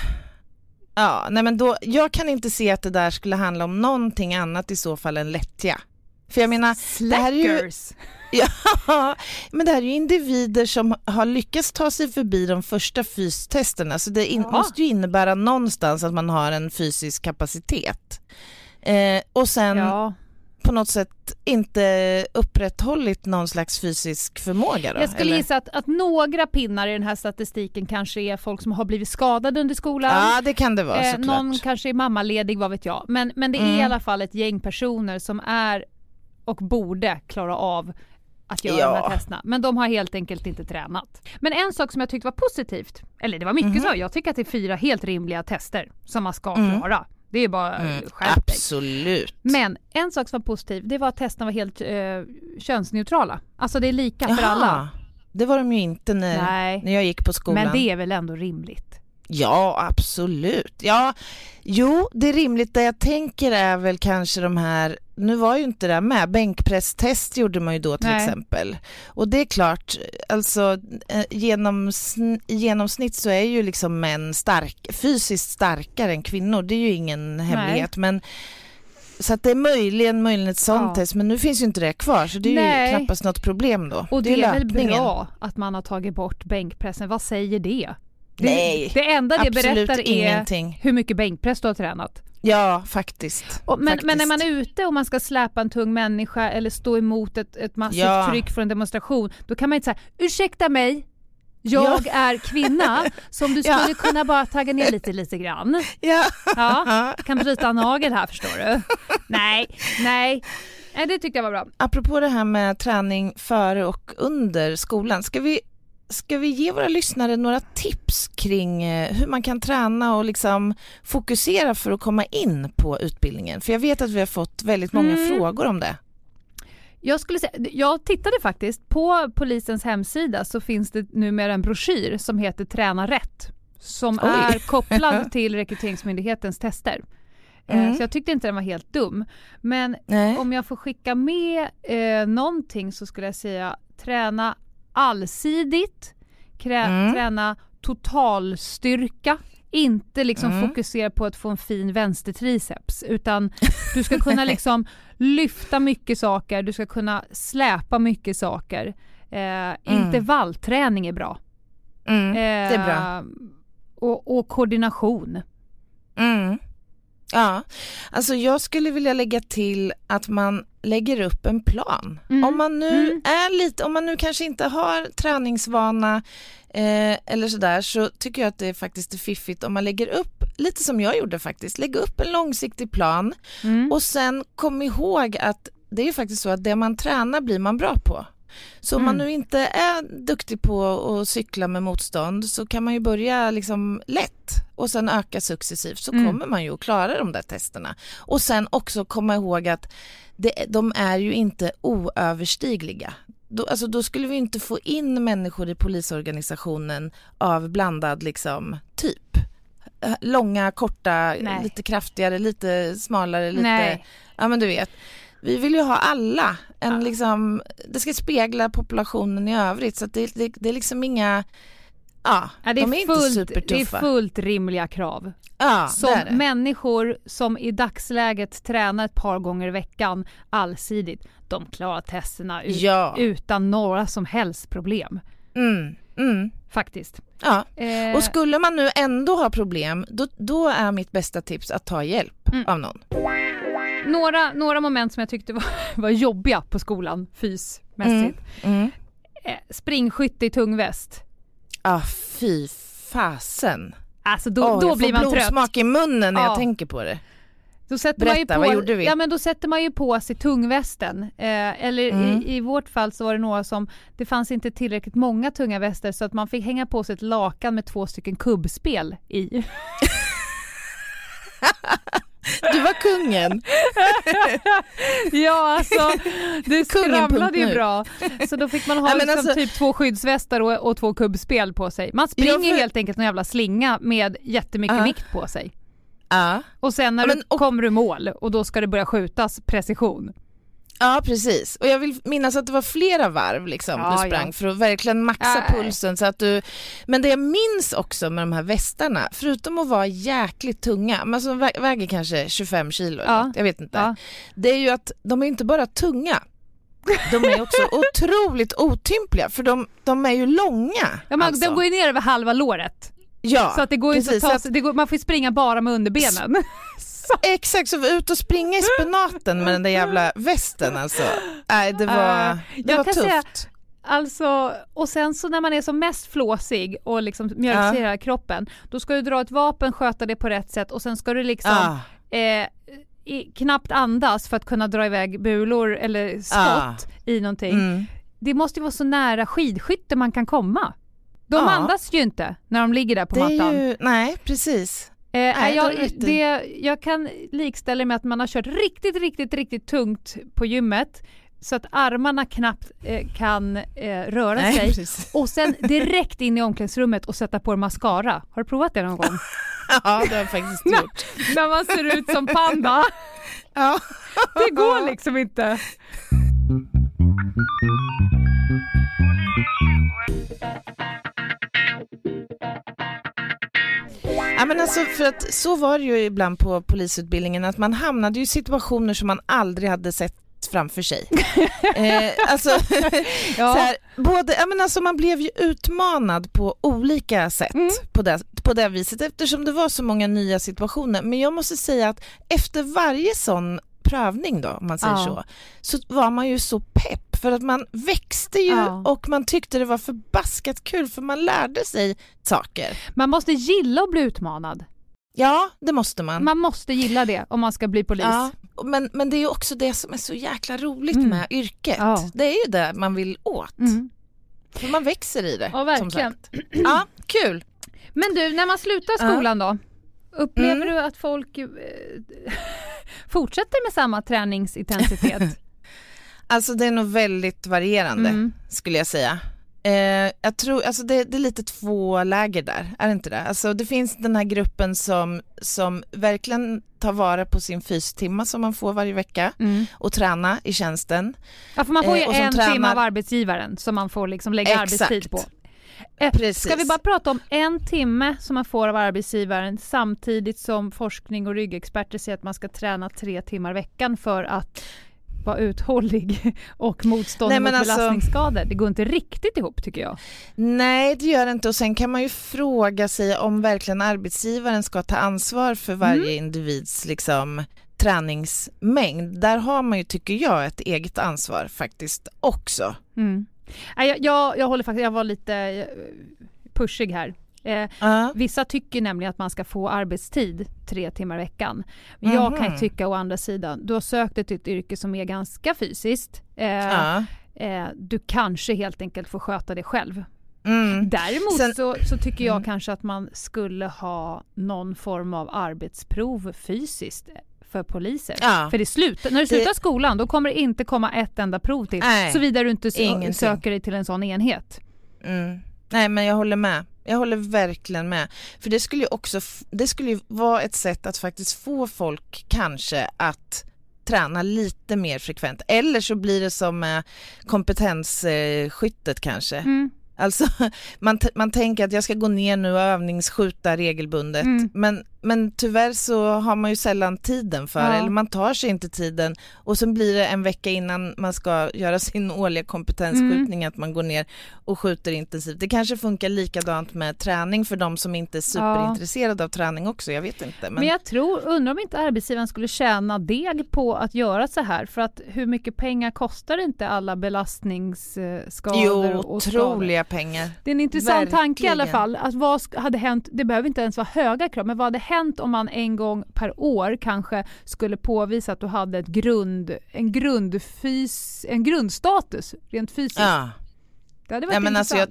Ja, nej men då, jag kan inte se att det där skulle handla om någonting annat i så fall än lättja. För jag menar, det här är ju, Slackers! ja, men det här är ju individer som har lyckats ta sig förbi de första fystesterna, så det in, Ja. måste ju innebära någonstans att man har en fysisk kapacitet. Eh, och sen Ja. På något sätt inte upprätthållit någon slags fysisk förmåga då? Jag skulle eller? gissa att, att några pinnar i den här statistiken kanske är folk som har blivit skadade under skolan. Ja, det kan det vara Eh, såklart. någon kanske är mammaledig, vad vet jag. Men, men det är Mm. i alla fall ett gäng personer som är och borde klara av att göra Ja. de här testerna. Men de har helt enkelt inte tränat. Men en sak som jag tyckte var positivt, eller det var mycket Mhm. så, jag tycker att det är fyra helt rimliga tester som man ska Mm. klara. Det är bara Mm, skärp absolut. Men en sak som var positiv, det var att testerna var helt eh, könsneutrala. Alltså det är lika för Jaha, alla. Det var de ju inte när, Nej. när jag gick på skolan. Men det är väl ändå rimligt? Ja, absolut. Ja, jo, det är rimligt. Det jag tänker är väl kanske de här, nu var ju inte det med, bänkpresstest gjorde man ju då till Nej. exempel. Och det är klart, alltså eh, genoms, i genomsnitt så är ju liksom män stark, fysiskt starkare än kvinnor, det är ju ingen hemlighet. Men så att det är möjligen, möjligen ett sånt Ja. test, men nu finns ju inte det kvar så det är Nej. ju knappast något problem då. Och det, är väl löpningen. bra att man har tagit bort bänkpressen. Vad säger det? Det Nej, det enda det berättar är ingenting. hur mycket bänkpress du har tränat. Ja, faktiskt. Och, men, faktiskt. men när man är ute och man ska släpa en tung människa eller stå emot ett, ett massivt Ja. tryck från en demonstration, då kan man inte säga ursäkta mig, jag är kvinna, så om du Ja. skulle kunna bara tagga ner lite, lite grann. Ja. Ja, kan bryta en nagel här förstår du. Nej, nej. Nej, det tyckte jag var bra. Apropå det här med träning före och under skolan, ska vi, ska vi ge våra lyssnare några tips kring eh, hur man kan träna och liksom fokusera för att komma in på utbildningen? För jag vet att vi har fått väldigt många Mm. frågor om det. Jag, skulle säga, jag tittade faktiskt, på polisens hemsida så finns det numera en broschyr som heter Träna rätt. Som Oj. är kopplad till Rekryteringsmyndighetens tester. Eh, Mm. Så jag tyckte inte den var helt dum. Men Nej. om jag får skicka med eh, någonting så skulle jag säga träna allsidigt, Mm. träna totalstyrka, inte liksom Mm. fokusera på att få en fin vänstertriceps utan du ska kunna liksom lyfta mycket saker, du ska kunna släpa mycket saker. Eh, Intervallträning är bra. Mm. Eh, Det är bra. Och, och koordination. Ja, alltså jag skulle vilja lägga till att man lägger upp en plan. Mm. Om man nu Mm. är lite, om man nu kanske inte har träningsvana eh, eller sådär så tycker jag att det är faktiskt är fiffigt om man lägger upp, lite som jag gjorde faktiskt, lägga upp en långsiktig plan Mm. och sen kom ihåg att det är ju faktiskt så att det man tränar blir man bra på. Så om man Mm. nu inte är duktig på att cykla med motstånd så kan man ju börja liksom lätt och sen öka successivt så Mm. kommer man ju att klara de där testerna. Och sen också komma ihåg att det, de är ju inte oöverstigliga. Då, alltså då skulle vi inte få in människor i polisorganisationen av blandad liksom typ. Eh, Långa, korta, Nej. lite kraftigare, lite smalare, lite... Nej. Ja men du vet. Vi vill ju ha alla. En liksom, det ska spegla populationen i övrigt så det, det, det är liksom inga... Ja, Ja, det, är de är inte fullt, supertuffa. det är fullt rimliga krav. ja, Som det är det. människor som i dagsläget tränar ett par gånger i veckan allsidigt, de klarar testerna ut, Ja. utan några som helst problem. Mm, mm, Faktiskt. ja. Eh, Och skulle man nu ändå ha problem, då, då är mitt bästa tips att ta hjälp Mm. av någon. Några, några moment som jag tyckte var, var jobbiga på skolan fysmässigt. Mm. Eh, springskytte i tung väst. Ah, fy fasen. Alltså då, Åh, då jag blir får man trött. blodsmak i munnen när Ja. jag tänker på det. Då sätter man ju Berätta, på, vad gjorde vi? Ja men då sätter man ju på sig tungvästen. Eh, eller Mm. i, i vårt fall så var det några som, det fanns inte tillräckligt många tunga väster så att man fick hänga på sig ett lakan med två stycken kubbspel i. Du var kungen. ja alltså, det skramlade ju bra. Så då fick man ha Ja, liksom alltså- typ två skyddsvästar och, och två kubbspel på sig. Man springer för- helt enkelt en jävla slinga med jättemycket Ja. vikt på sig. Ja. Och sen när men- du och- kommer du mål och då ska det börja skjutas precision. Ja precis, och jag vill minnas att det var flera varv liksom Ja, du sprang ja. för att verkligen maxa Ja. pulsen så att du Men det jag minns också med de här västarna, förutom att vara jäkligt tunga, men som vä- väger kanske 25 kilo eller något, jag vet inte. Det är ju att de är inte bara tunga, de är också otroligt otympliga för de, de är ju långa. Ja, man, alltså. De går ju ner över halva låret. ja, Så att det går ju inte att precis, ta sig, går, man får springa bara med underbenen. Exakt, så ut och springa i spenaten med den där jävla västen alltså. Nej det var, Eh, det jag var kan tufft. säga- Alltså, och sen så när man är som mest flåsig och liksom mjölksyrar kroppen, då ska du dra ett vapen, sköta det på rätt sätt och sen ska du liksom Ah. eh, i, knappt andas för att kunna dra iväg bulor eller skott Ah. i någonting. Mm. Det måste ju vara så nära skidskytte man kan komma. De Ja. andas ju inte när de ligger där på Det mattan. ju, nej precis. Eh, jag, det, jag kan likställa med att man har kört riktigt, riktigt, riktigt tungt på gymmet så att armarna knappt eh, kan eh, röra Nej, sig precis. och sen direkt in i omklädningsrummet och sätta på en mascara. Har du provat det någon gång? Ja, det har jag faktiskt gjort. När man ser ut som panda. Ja. Det går liksom inte. ja, men alltså för att så var det ju ibland på polisutbildningen att man hamnade i situationer som man aldrig hade sett framför sig. eh, alltså, Ja. så här, både, ja, men alltså man blev ju utmanad på olika sätt Mm. på, det, på det viset eftersom det var så många nya situationer. Men jag måste säga att efter varje sån prövning då, om man säger Ja. så, så var man ju så pepp för att man växte ju Ja. och man tyckte det var förbaskat kul för man lärde sig saker. Man måste gilla att bli utmanad. Ja, det måste man. Man måste gilla det om man ska bli polis. Ja, men, men det är också det som är så jäkla roligt Mm. med yrket. Ja. Det är ju det man vill åt. Mm. För man växer i det. Ja, verkligen. Ja, kul. Men du, när man slutar skolan då? Upplever Mm. du att folk eh, fortsätter med samma träningsintensitet? Alltså det är nog väldigt varierande Mm. skulle jag säga. Eh, jag tror, alltså det, det är lite två läger där, är det inte det? Alltså det finns den här gruppen som, som verkligen tar vara på sin fystimma som man får varje vecka och träna i tjänsten. Ja, för man får ju Eh, en tränar- timme av arbetsgivaren som man får liksom lägga Exakt. arbetstid på. Eh, Precis. Ska vi bara prata om en timme som man får av arbetsgivaren samtidigt som forskning och ryggexperter säger att man ska träna tre timmar i veckan för att vara uthållig och men mot alltså- belastningsskador. Det går inte riktigt ihop tycker jag. Nej, det gör det inte. Och sen kan man ju fråga sig om verkligen arbetsgivaren ska ta ansvar för varje individs liksom, träningsmängd. Där har man ju, tycker jag, ett eget ansvar faktiskt också. Mm. Jag, jag, jag håller faktiskt, jag var lite eh, pushig här. Eh, Ja. Vissa tycker nämligen att man ska få arbetstid tre timmar i veckan. Men jag kan Mhm. tycka å andra sidan, du har sökt till ett yrke som är ganska fysiskt. Eh, Ja. eh, du kanske helt enkelt får sköta det själv. Mm. Däremot Sen- så, så tycker jag Mm. kanske att man skulle ha någon form av arbetsprov fysiskt för poliser. Ja. För det slutar, när du Det- slutar skolan då kommer det inte komma ett enda prov till. Såvida du inte ingenting. söker dig till en sån enhet. Mm. Nej, men jag håller med. Jag håller verkligen med. För det skulle ju också det skulle ju vara ett sätt att faktiskt få folk kanske att träna lite mer frekvent. Eller så blir det som med kompetensskyttet kanske. Mm. Alltså man, man tänker att jag ska gå ner nu och övningsskjuta regelbundet Mm. men, men tyvärr så har man ju sällan tiden för Ja. eller man tar sig inte tiden och så blir det en vecka innan man ska göra sin årliga kompetensskjutning Mm. att man går ner och skjuter intensivt. Det kanske funkar likadant med träning för de som inte är superintresserade av träning också, jag vet inte. Men, Men jag tror, undrar om inte arbetsgivaren skulle tjäna deg på att göra så här för att hur mycket pengar kostar inte alla belastningsskador jo, och skador? otroliga pengar. Det är en intressant tanke i alla Verkligen. fall. Att vad hade hänt, det behöver inte ens vara höga krav, men vad hade hänt om man en gång per år kanske skulle påvisa att du hade ett grund, en, grundfys, en grundstatus rent fysiskt? Ja. Det hade varit Ja, men alltså jag,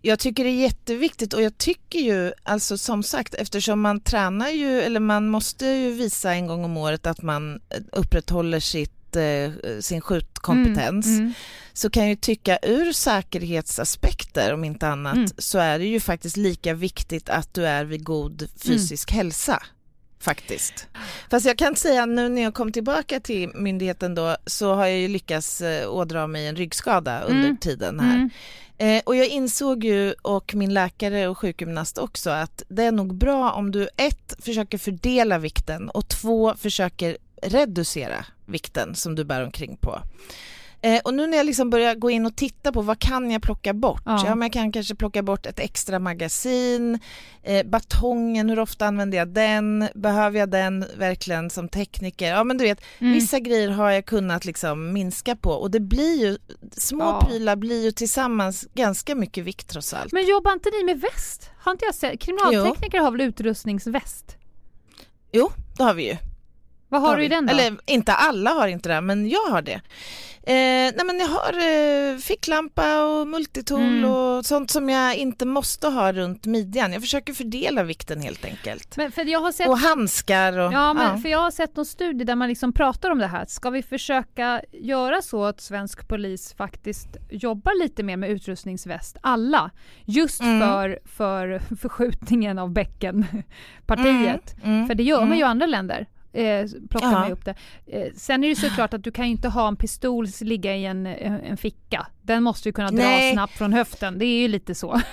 jag tycker det är jätteviktigt och jag tycker ju, alltså som sagt, eftersom man tränar ju, eller man måste ju visa en gång om året att man eh, upprätthåller sitt, eh, sin skjutkompetens, Mm, mm. så kan jag ju tycka ur säkerhetsaspekter om inte annat, Mm. så är det ju faktiskt lika viktigt att du är vid god fysisk hälsa. Faktiskt. Fast jag kan säga nu när jag kom tillbaka till myndigheten då så har jag ju lyckats eh, ådra mig en ryggskada under Mm. tiden här. Mm. Eh, och jag insåg ju, och min läkare och sjukgymnast också, att det är nog bra om du ett, försöker fördela vikten och två, försöker reducera vikten som du bär omkring på. Eh, och nu när jag liksom börjar gå in och titta på vad kan jag plocka bort? Ja. Ja. men jag kan kanske plocka bort ett extra magasin, eh, batongen, hur ofta använder jag den? Behöver jag den verkligen som tekniker? Ja men du vet, Mm. vissa grejer har jag kunnat liksom minska på och det blir ju, små Ja. prylar blir ju tillsammans ganska mycket vikt trots allt. Men jobbar inte ni med väst? Har inte jag sett? Kriminaltekniker har väl utrustningsväst? Jo, det har vi ju. Vad har du i den då? Eller inte alla har inte det, men jag har det. Eh, nej men jag har eh, ficklampa och multitool Mm. och sånt som jag inte måste ha runt midjan. Jag försöker fördela vikten helt enkelt. Men för jag har sett Och handskar och... Ja, men för jag har sett någon studie där man liksom pratar om det här. Ska vi försöka göra så att svensk polis faktiskt jobbar lite mer med utrustningsväst, alla, just Mm. för, för förskjutningen av bäckenpartiet. Mm, För det gör man mm. ju i andra länder. Eh, plockar Ja. ju upp det. Eh, sen är det såklart att du kan inte ha en pistol ligga i en, en, en ficka. Den måste ju kunna dra Nej. snabbt från höften. Det är ju lite så.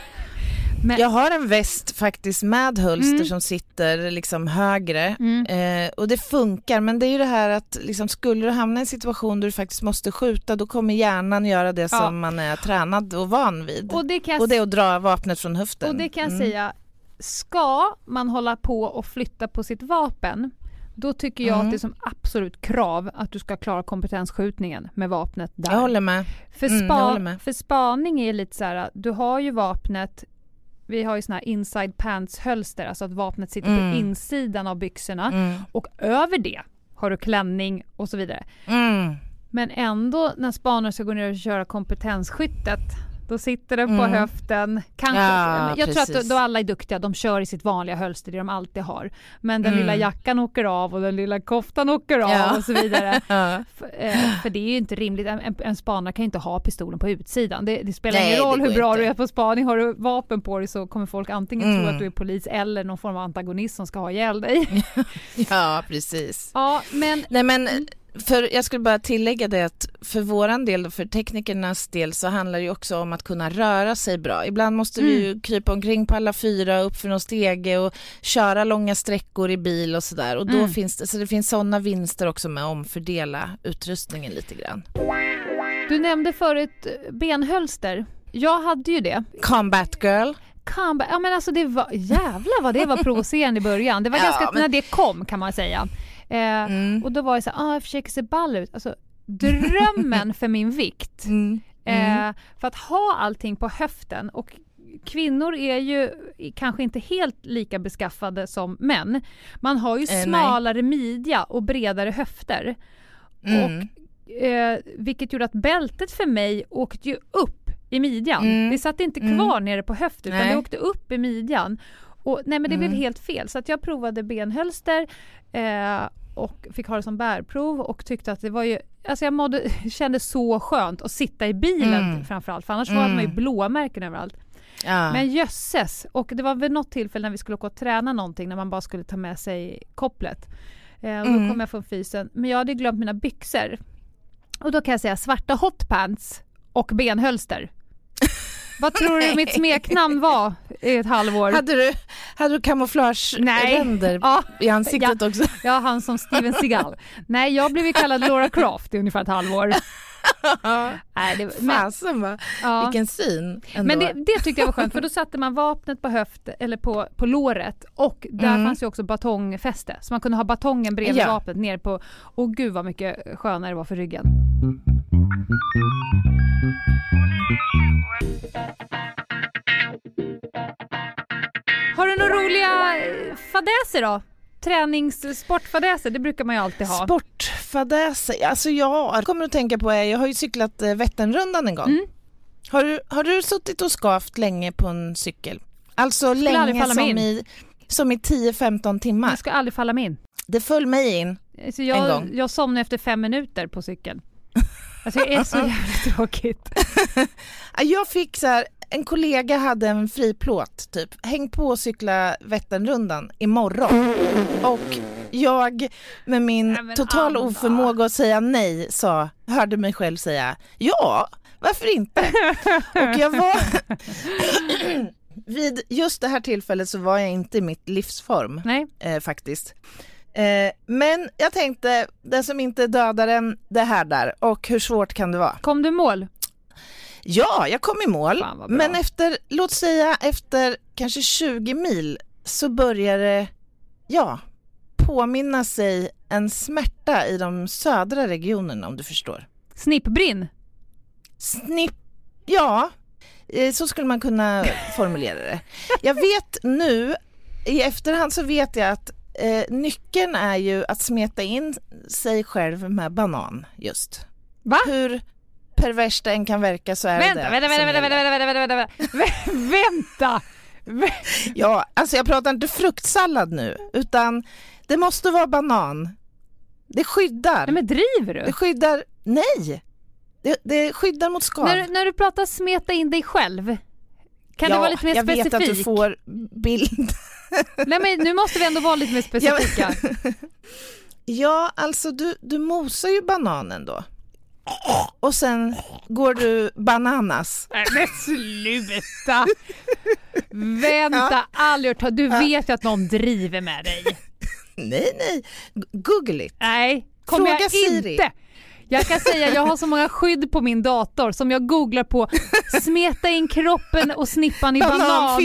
Men, Jag har en väst faktiskt med hölster Mm. som sitter liksom högre mm, eh, och det funkar men det är ju det här att liksom, skulle du hamna i en situation där du faktiskt måste skjuta då kommer hjärnan göra det Ja. som man är tränad och van vid. och det kan Och det är att dra vapnet från höften. Och det kan jag Mm. säga, ska man hålla på och flytta på sitt vapen, då tycker jag Mm. att det är som absolut krav att du ska klara kompetensskjutningen med vapnet där. Jag håller med. för, Mm, spa, håller med. för spaning är lite så här, du har ju vapnet vi har ju såna här inside pants hölster, alltså att vapnet sitter Mm. på insidan av byxorna Mm. och över det har du klänning och så vidare. Mm. Men ändå när spanare ska gå ner och köra kompetensskyttet Då sitter den på Mm. höften. Kanske, Ja, jag tror att precis. då, då alla är duktiga, de kör i sitt vanliga hölster, det de alltid har. Men den Mm. lilla jackan åker av och den lilla koftan åker av Ja. och så vidare. Ja. För, eh, för det är ju inte rimligt, en, en, spanare kan ju inte ha pistolen på utsidan. Det, det spelar Nej, ingen roll hur bra inte. du är på spaning, har du vapen på dig så kommer folk antingen tro Mm. att du är polis eller någon form av antagonist som ska ha ihjäl dig. ja, precis. ja, men Nej men för jag skulle bara tillägga det att för våran del och för teknikernas del så handlar det också om att kunna röra sig bra. Ibland måste vi ju krypa omkring på alla fyra upp för någon stege och köra långa sträckor i bil och sådär och då Mm. finns det, så det finns sådana vinster också med att omfördela utrustningen lite grann. du nämnde förut eh, benhölster. Jag hade ju det. Combat girl. Comeback. Ja men alltså det var, jävlar vad det var provocerande i början. Det var Ja, ganska, men- när det kom kan man säga. Eh, Mm. Och då var det så här, ah, jag försöker se ball ut. Alltså, drömmen för min vikt. Mm. Eh, för att ha allting på höften och kvinnor är ju kanske inte helt lika beskaffade som män. Man har ju Eh, nej. smalare midja och bredare höfter. Mm. Och, eh, vilket gjorde att bältet för mig åkte ju upp i midjan. Mm. Det satt inte Mm. kvar nere på höften utan Nej. det åkte upp i midjan. Och, nej men det blev Mm. helt fel så att jag provade benhölster eh, och fick ha det som bärprov och tyckte att det var ju, alltså jag mådde, kände så skönt att sitta i bilen Mm. framförallt för annars hade man ju Mm. blåmärken överallt. Ja. Men jösses! Och det var vid något tillfälle när vi skulle åka och träna någonting när man bara skulle ta med sig kopplet. Eh, och då Mm. kom jag från fysen, men jag hade glömt mina byxor. Och då kan jag säga svarta hotpants och benhölster. Vad tror du mitt smeknamn var i ett halvår? Hade du, hade du kamouflageränder Ja, i ansiktet också? jag han som Steven Seagal. Nej, jag blev kallad Laura Croft i ungefär ett halvår. Nej, det, men, Fasen va? ja. Vilken syn ändå. Men det, det tyckte jag var skönt för då satte man vapnet på höft eller på, på låret och där Mm. fanns ju också batongfäste så man kunde ha batongen bredvid Ja. vapnet ner på och gud vad mycket skönare det var för ryggen. Har du några roliga fadäser då? Tränings sportfadäser, det brukar man ju alltid ha. Sportfadäser, alltså ja, jag kommer att tänka på jag har ju cyklat eh, Vätternrundan en gång. Mm. Har, du, har du suttit och skavt länge på en cykel? Alltså länge som in. i, som i 10-15 timmar. Det ska aldrig falla mig in. Det föll mig in. Så En jag, gång. jag somnade efter fem minuter på cykeln. Alltså det är så jävla tråkigt. Ja, Jag fick så här, en kollega hade en friplåt typ, häng på och cykla Vätternrundan imorgon. Och jag med min Nej, total Anna. oförmåga att säga nej sa, hörde mig själv säga ja, varför inte? och jag var, vid just det här tillfället så var jag inte i mitt livsform eh, faktiskt. Eh, men jag tänkte, det som inte dödar en, det här där och hur svårt kan det vara? Kom du mål? Ja, jag kom i mål, men efter, låt säga efter kanske 20 mil så börjar det, ja, påminna sig en smärta i de södra regionerna om du förstår. Snippbrinn? Snipp, ja, eh, så skulle man kunna formulera det. Jag vet nu, i efterhand så vet jag att eh, nyckeln är ju att smeta in sig själv med banan just. Va? Hur perverst det än kan verka så är Vänta, det vänta, vänta, vänta, vänta, vänta, vänta, vänta, vänta, vänta. Ja, alltså jag pratar inte fruktsallad nu, utan det måste vara banan. Det skyddar. Nej men driver Det du? skyddar, nej! Det, det skyddar mot skav. När, du- när du pratar smeta in dig själv, kan ja, du vara lite mer jag specifik? vet att du får bild. Nej men nu måste vi ändå vara lite mer specifika. Ja, alltså du, du mosar ju bananen då. Och sen går du bananas. Nej men sluta! Vänta, aldrig hört Du vet ju att någon driver med dig. Nej, nej. Google it. Nej, kommer Fråga jag Siri. inte. Jag kan säga jag har så många skydd på min dator som jag googlar på smeta in kroppen och snippan i banan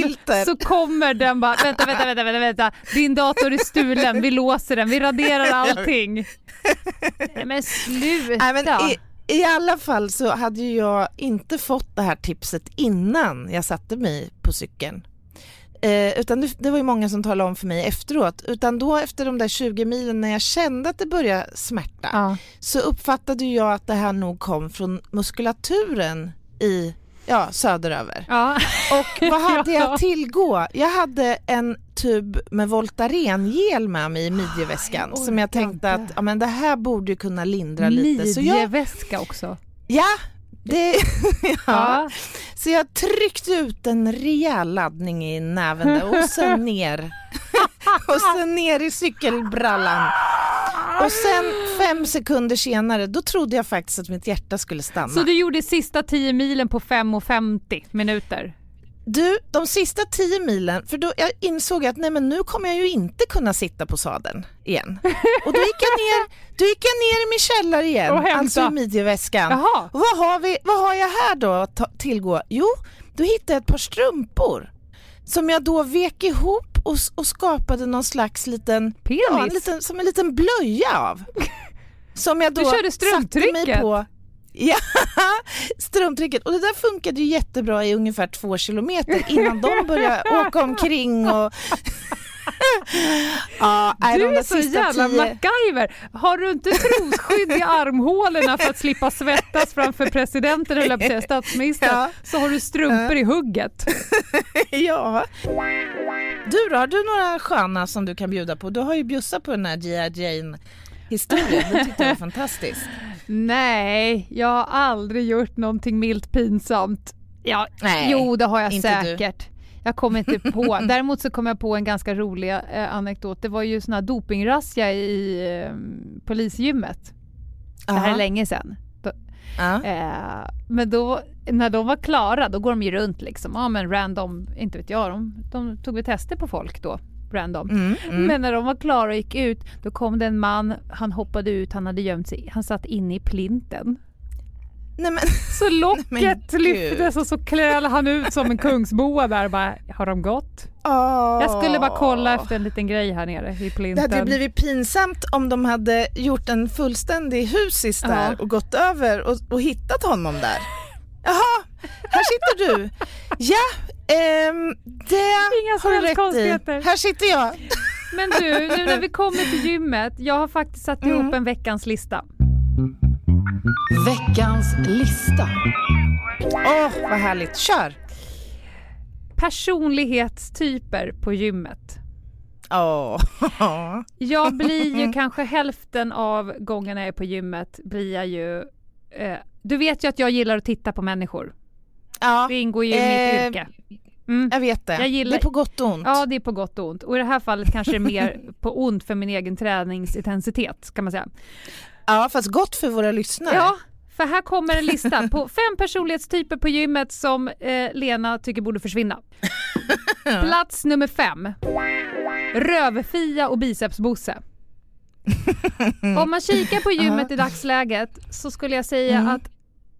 så kommer den bara vänta, vänta, vänta, vänta, vänta. din dator är stulen, vi låser den, vi raderar allting. Nej men sluta. Nej, men i, alla fall så hade jag inte fått det här tipset innan jag satte mig på cykeln. Eh, utan det, det var ju många som talade om för mig efteråt. Utan då efter de där 20 milen när jag kände att det började smärta Ja. så uppfattade jag att det här nog kom från muskulaturen i ja, söderöver. Ja. Och vad hade Ja. jag tillgå? Jag hade en tub med Voltaren-gel med mig i midjeväskan Jag som jag tänkte inte. att ja, men det här borde kunna lindra lite. Så jag, Midjeväska också. ja, det, ja. Ja. Så jag tryckte ut en rejäl laddning i näven där och sen ner. och sen ner i cykelbrallan. Och sen fem sekunder senare, då trodde jag faktiskt att mitt hjärta skulle stanna. Så du gjorde sista 10 milen på 5.50 minuter? Du, de sista tio milen, för då jag insåg att nej men nu kommer jag ju inte kunna sitta på sadeln igen. Och då gick jag ner, då gick jag ner i min källare igen, alltså i midjeväskan. Jaha. Och vad har, vi, vad har jag här då att tillgå? Jo, då hittade jag ett par strumpor som jag då vek ihop och, och skapade någon slags liten, Penis? ja, en liten, som en liten blöja av. Som jag då satte mig på. Ja, strumptrycket. Och det där funkade ju jättebra i ungefär två kilometer innan de började åka omkring och... nej, Du är så jävla tio- MacGyver. Har du inte trosskydd i armhålorna för att slippa svettas framför presidenten eller säga statsministern Ja. så har du strumpor i hugget. Ja. Du då, har du några sköna som du kan bjuda på? Du har ju bjussat på den här G.I. Jane historien, det tyckte jag var fantastiskt. Nej, jag har aldrig gjort någonting milt pinsamt. Ja, Nej, jo, det har jag inte du. Jag kommer inte på. Däremot så kom jag på en ganska rolig eh, anekdot. Det var ju sån här dopingrazzia i eh, polisgymmet. Det här är länge sedan. Då, eh, men då, när de var klara, då går de ju runt liksom. Ja men random, inte vet jag, de, de tog väl tester på folk då. Random. Mm, mm. Men när de var klara och gick ut, då kom det en man, han hoppade ut, han hade gömt sig, han satt inne i plinten. Nej, men, Så locket Men lyftes och så klälade han ut som en kungsboa där bara, har de gått? åh. Jag skulle bara kolla efter en liten grej här nere i Det plinten. hade ju blivit pinsamt om de hade gjort en fullständig husis där Ja. och gått över och, och hittat honom där. Jaha, här sitter du. Ja, ehm, det Inga har du rätt i. Här sitter jag. Men du, nu när vi kommer till gymmet, jag har faktiskt satt ihop Mm. en veckans lista. Veckans lista. Åh, vad härligt. Kör. Personlighetstyper på gymmet. Åh. Jag blir ju kanske hälften av gångerna jag är på gymmet blir jag ju... Eh, du vet ju att jag gillar att titta på människor. Ja, Det ingår ju i Eh, mitt yrke. Mm. jag vet det. Jag gillar- Det är på gott och ont. Ja, det är på gott och ont. Och i det här fallet kanske det är mer på ont för min egen träningsintensitet kan man säga. Ja, fast gott för våra lyssnare. Ja, för här kommer en lista på fem personlighetstyper på gymmet som eh, Lena tycker borde försvinna. Plats nummer fem. Rövfia och bicepsbosse. Om man kikar på gymmet i dagsläget så skulle jag säga Mm. att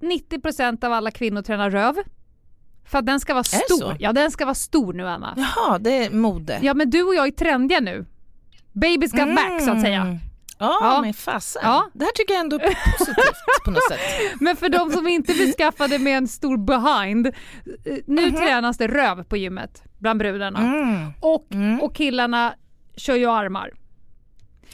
90% av alla kvinnor tränar röv. För att den ska vara stor. Ja, den ska vara stor nu Anna. Jaha, det är mode. Ja, men du och jag är trendiga nu. Baby's got back så att säga. Mm. Ja, Ja. men fasen. Ja. Det här tycker jag ändå är positivt på något sätt. Men för de som inte blir skaffade med en stor behind, eh, nu tränas det röv på gymmet bland brudarna. Mm. Och, Mm. och killarna kör ju armar.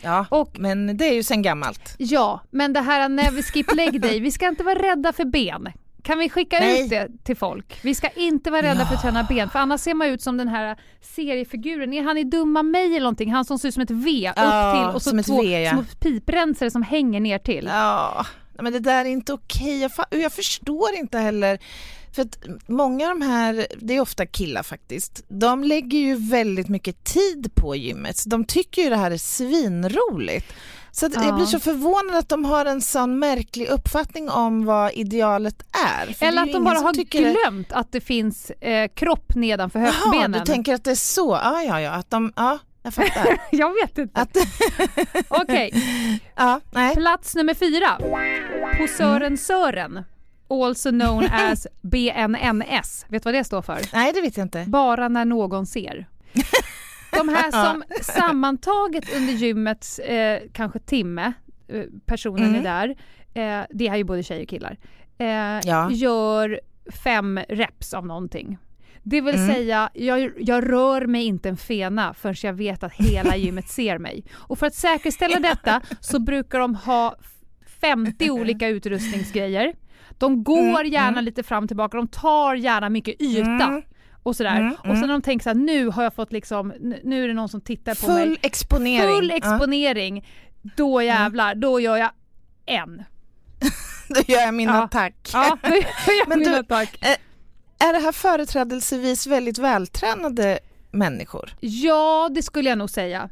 Ja, Och men det är ju sen gammalt. ja, men det här never skip leg day, vi ska inte vara rädda för ben. Kan vi skicka Nej. ut det till folk? Vi ska inte vara rädda för att träna ben, för annars ser man ut som den här seriefiguren. Är han i Dumma mig eller någonting? Han som ser ut som ett V Ja, upp till och så som två V, ja. små piprensare som hänger ner till. Ja, men det där är inte okej. Jag, jag förstår inte heller. För att många av de här, det är ofta killar faktiskt, de lägger ju väldigt mycket tid på gymmet. Så de tycker ju det här är svinroligt. Så att Ja. jag blir så förvånad att de har en sån märklig uppfattning om vad idealet är. För Eller är att de bara har tycker det- glömt att det finns eh, kropp nedanför Jaha, höftbenen. du tänker att det är så? Ja, ja, ja. Att de, ja jag fattar. Jag vet inte. att, Okej, ja, nej. plats nummer fyra. Posören Mm. Sören. Also known as BNNS. Vet du vad det står för? nej, det vet jag inte. Bara när någon ser. De här som sammantaget under gymmets eh, kanske timme, eh, personen Mm. är där, eh, det är ju både tjejer och killar, eh, Ja. gör fem reps av någonting. Det vill Mm. säga, jag, jag rör mig inte en fena förrän jag vet att hela gymmet ser mig. Och för att säkerställa detta så brukar de ha 50 olika utrustningsgrejer. De går Mm, gärna mm. lite fram och tillbaka, de tar gärna mycket yta. Mm. Och sådär. Mm, Och sen när de tänker så här, nu har jag fått liksom, nu är det någon som tittar på mig. Full exponering. Full exponering. Då jävlar, då gör jag en. Ja, då gör jag min Ja. attack. Ja, då gör jag Men min du- attack. Är det här företrädelsevis väldigt vältränade människor? Ja, det skulle jag nog säga.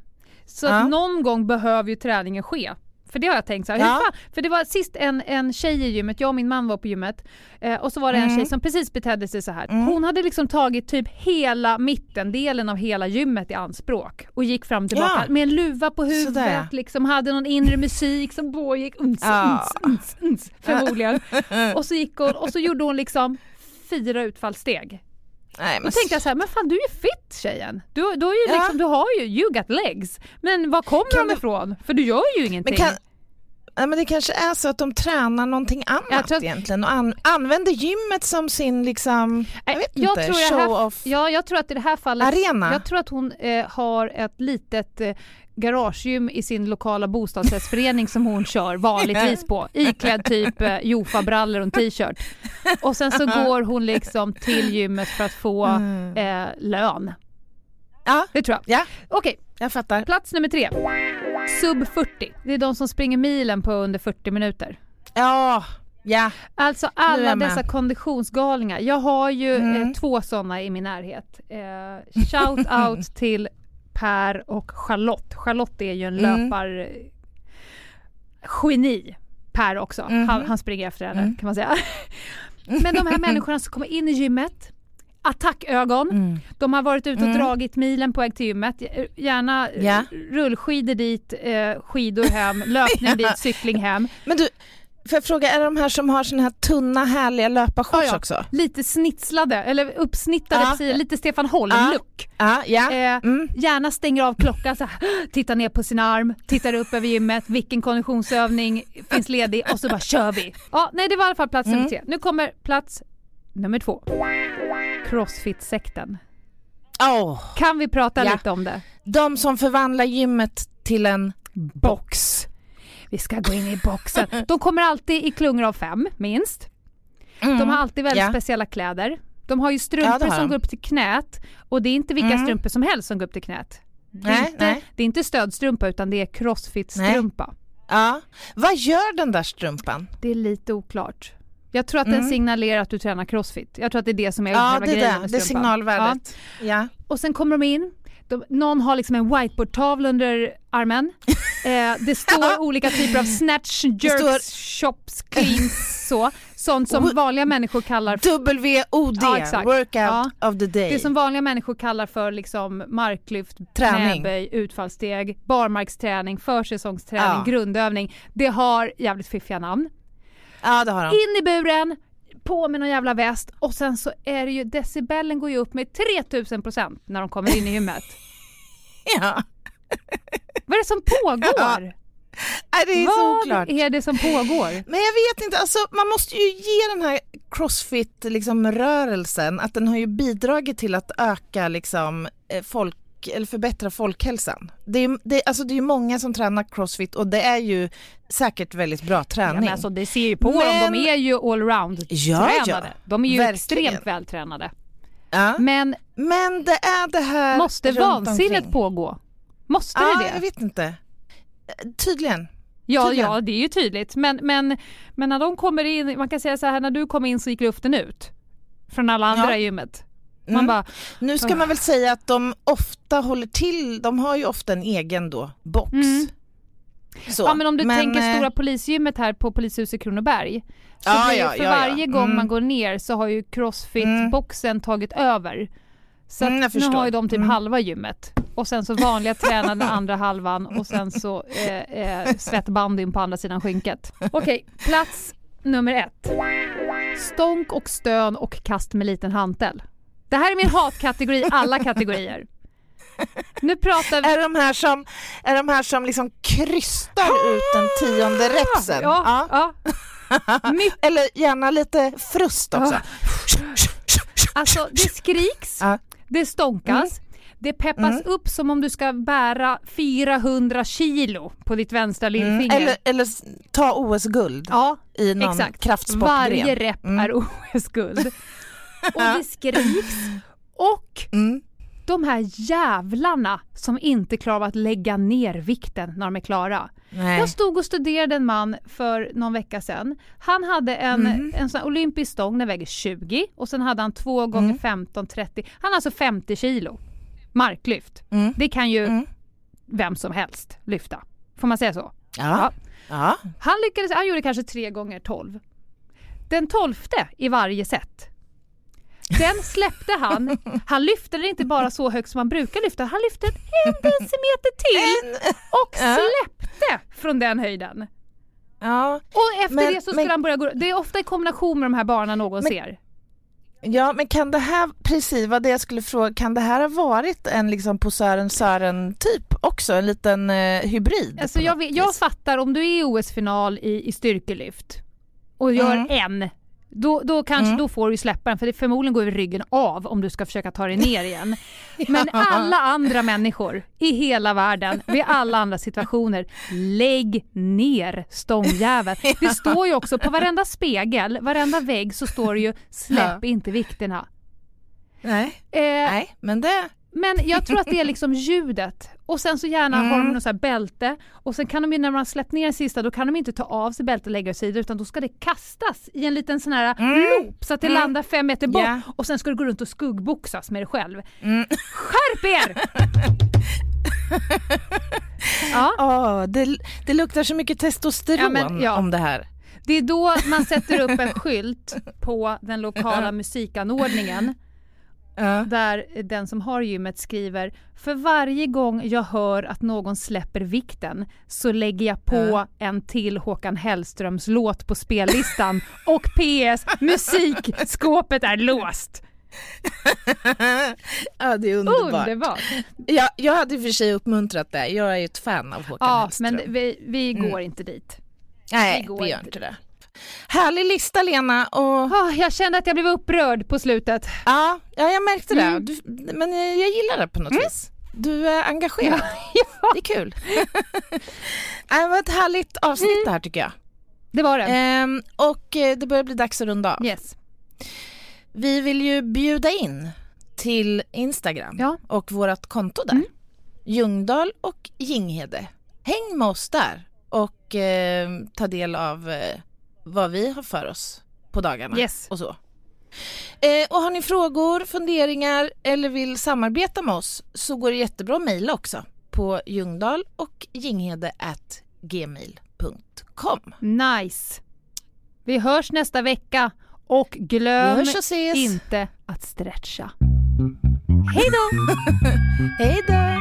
Så Ja. någon gång behöver ju träningen ske. För det har jag tänkt så här, Ja. fan? För det var sist en, en tjej i gymmet, jag och min man var på gymmet eh, och så var det en Mm. tjej som precis betedde sig så här. Mm. Hon hade liksom tagit typ hela mittendelen av hela gymmet i anspråk och gick fram och tillbaka Ja. med en luva på huvudet, Sådär, liksom hade någon inre musik som pågick, uns, Ja. uns, uns, uns, förmodligen. och så gick hon och så gjorde hon liksom fyra utfallssteg. Nej, Då tänkte jag så här, men fan du är ju fit tjejen. Du, du, har ju Ja. liksom, du har ju, you got legs. Men var kommer Kan de du- ifrån? För du gör ju ingenting. Men, kan, nej, men det kanske är så att de tränar någonting annat Jag att- egentligen och an, använder gymmet som sin liksom, jag vet jag inte, tror här- show-off Ja, jag tror att i det här fallet, arena. jag tror att hon eh, har ett litet eh, garagegym i sin lokala bostadsrättsförening som hon kör vanligtvis på. Iklädd typ eh, Jofa-brallor och en t-shirt. Och sen så går hon liksom till gymmet för att få Mm. eh, lön. Ja, Det tror jag. Ja. Okej, jag fattar. plats nummer tre. Sub 40. Det är de som springer milen på under 40 minuter. Ja, ja. Alltså alla dessa konditionsgalningar. Jag har ju Mm. eh, två sådana i min närhet. Eh, shout out till Per och Charlotte. Charlotte är ju en Mm. löpar geni. Per också. Mhm. Han, han springer efter henne Mm. kan man säga. Men de här människorna som kommer in i gymmet, attackögon, Mm. de har varit ute och Mm. dragit milen på väg till gymmet. Gärna eh, Ja. rullskidor dit, eh, skidor hem, löpning dit, cykling hem. Men du, får jag fråga, är det de här som har såna här tunna härliga löparshorts Ja, ja. också? Lite snitslade, eller uppsnittade Ja. precis, lite Stefan Ja. Holm-look. Ja, ja. Eh, Mm. Gärna stänger av klockan, så här, tittar ner på sin arm, tittar upp över gymmet, vilken konditionsövning finns ledig och så bara kör vi. Ja, nej det var i alla fall plats nummer Mm. tre. Nu kommer plats nummer två. Crossfit-sekten. Åh, Kan vi prata Ja. lite om det? de som förvandlar gymmet till en box. Vi ska gå in i boxen. De kommer alltid i klungor av fem, minst. Mm. De har alltid väldigt Ja. speciella kläder. De har ju Ja, strumpor det har som går upp till knät och det är inte vilka Mm. strumpor som helst som går upp till knät. Det är, Nej, inte, nej. det är inte stödstrumpa utan det är crossfit-strumpa. Ja. Vad gör den där strumpan? Det är lite oklart. Jag tror att Mm. den signalerar att du tränar crossfit. Jag tror att det är det som är Ja, själva det är grejen det. med Det är strumpan. signalvärdet. Ja. Ja. Och sen kommer de in, de, någon har liksom en whiteboardtavla under armen. Eh, det står olika typer av snatch, jerks, chops, cleans, så. Sånt som vanliga människor kallar WOD, Ja, exakt. workout Ja. of the day. Det som vanliga människor kallar för liksom marklyft, Träning. knäböj, utfallssteg, barmarksträning, försäsongsträning, Ja. grundövning. Det har jävligt fiffiga namn. Ja, det har de. In i buren, på med någon jävla väst och sen så är det ju decibellen går ju upp med 3000% när de kommer in i gymmet. Ja. Vad är det som pågår? Nej, det är Vad oklart. är det som pågår? Men jag vet inte, alltså, man måste ju ge den här crossfit-rörelsen att den har ju bidragit till att öka liksom, eh, folk eller förbättra folkhälsan. Det är, det, alltså det är många som tränar crossfit och det är ju säkert väldigt bra Ja, träning. men alltså, det ser ju på dem, Men- de är ju allround Ja, ja. De är ju Verkligen. extremt vältränade. ja. Men Men det är det här måste vansinnet omkring. pågå? Måste Ja, det det? jag vet inte. Tydligen. Ja, Tydligen. ja, det är ju tydligt. Men, men, men när de kommer in, man kan säga så här, när du kom in så gick luften ut. Från alla andra Ja. i gymmet. Man Mm. bara, Nu ska man väl säga att de ofta håller till, de har ju ofta en egen då box. Mm. Ja men om du tänker eh, stora polisgymmet här på polishuset Kronoberg. Så Ja, ja, för ja, varje gång Mm. man går ner så har ju crossfit-boxen tagit över. Så Mm, nu har ju de typ Mm. halva gymmet. Och sen så vanliga tränare den andra halvan och sen så eh, eh, svettbandyn på andra sidan skynket. Okej, plats nummer ett. Stånk och stön och kast med liten hantel. Det här är min hatkategori, alla kategorier. Nu pratar vi... Är de här som, är de här som liksom krystar ut den tionde repsen? Ja, ja. Mycket Eller gärna lite frust också. Alltså det skriks, Ja. det stånkas, Det peppas upp som om du ska bära 400 kilo på ditt vänstra lillfinger. Eller, eller s- ta OS-guld ja, i någon exakt. kraftsportgren. Varje rep är OS-guld. och det skriks. Och Mm. de här jävlarna som inte klarar av att lägga ner vikten när de är klara. Nej. Jag stod och studerade en man för någon vecka sedan. Han hade en, Mhm. en sån olympisk stång, den väger 20 och sen hade han 2 gånger Mm. 15, 30. Han har alltså 50 kilo marklyft. Mm. Det kan ju Mm. vem som helst lyfta. Får man säga så? Ja. ja. Han lyckades, han gjorde kanske 3 gånger 12. Den tolfte i varje set. Den släppte han. Han lyfte den inte bara så högt som han brukar lyfta, han lyfte den en decimeter till och släppte från den höjden. ja. Och efter Men- det så men- skulle han börja gå Det är ofta i kombination med de här barnen någon Men- ser. Ja, men kan det här, precis vad det jag skulle fråga, kan det här ha varit en liksom posören Sören typ också? En liten eh, hybrid? Alltså på jag, jag fattar om du är i OS-final i, i styrkelyft och gör Mm. en, då, då kanske Mm. då får du släppa den för det förmodligen går ryggen av om du ska försöka ta dig ner igen. Men alla andra människor i hela världen, vid alla andra situationer, lägg ner stångjäveln. Det står ju också på varenda spegel, varenda vägg så står det ju släpp inte vikterna. Nej. Eh, Nej, men det... men jag tror att det är liksom ljudet. Och sen så gärna Mm. har de något så här bälte och sen kan de ju när man släppt ner sista då kan de inte ta av sig bältet och lägga åt sidan utan då ska det kastas i en liten sån här loop så att det Mm. landar fem meter bort Ja. och sen ska du gå runt och skuggboxas med dig själv. Mm. Skärp er! ja, Åh, det, det luktar så mycket testosteron Ja, men, ja. om det här. det är då man sätter upp en skylt på den lokala musikanordningen Ja. där den som har gymmet skriver för varje gång jag hör att någon släpper vikten så lägger jag på Ja. en till Håkan Hellströms låt på spellistan och PS musikskåpet är låst. ja, det är underbart. Underbart! Ja, jag hade för sig uppmuntrat det. Jag är ju ett fan av Håkan Ja, Hellström. men vi, vi går inte dit. Nej, går vi gör inte. inte det. Härlig lista Lena och Ah, jag kände att jag blev upprörd på slutet. ja, ja jag märkte det. Mm. Du, men jag gillar det på något vis. Du är engagerad. Ja, Det är kul. det var ett härligt avsnitt Mm. det här tycker jag. det var det. Ehm, och eh, det börjar bli dags att runda av. Yes. Vi vill ju bjuda in till Instagram Ja. och vårt konto där. Mm. Ljungdahl och Ginghede. Häng med oss där och eh, ta del av eh, vad vi har för oss på dagarna Yes. och så. Eh, och har ni frågor, funderingar eller vill samarbeta med oss så går det jättebra att mejla också på ljungdahl och ginghede at gmail.com. Nice. Vi hörs nästa vecka och glöm inte att stretcha. Hej då! Hej då!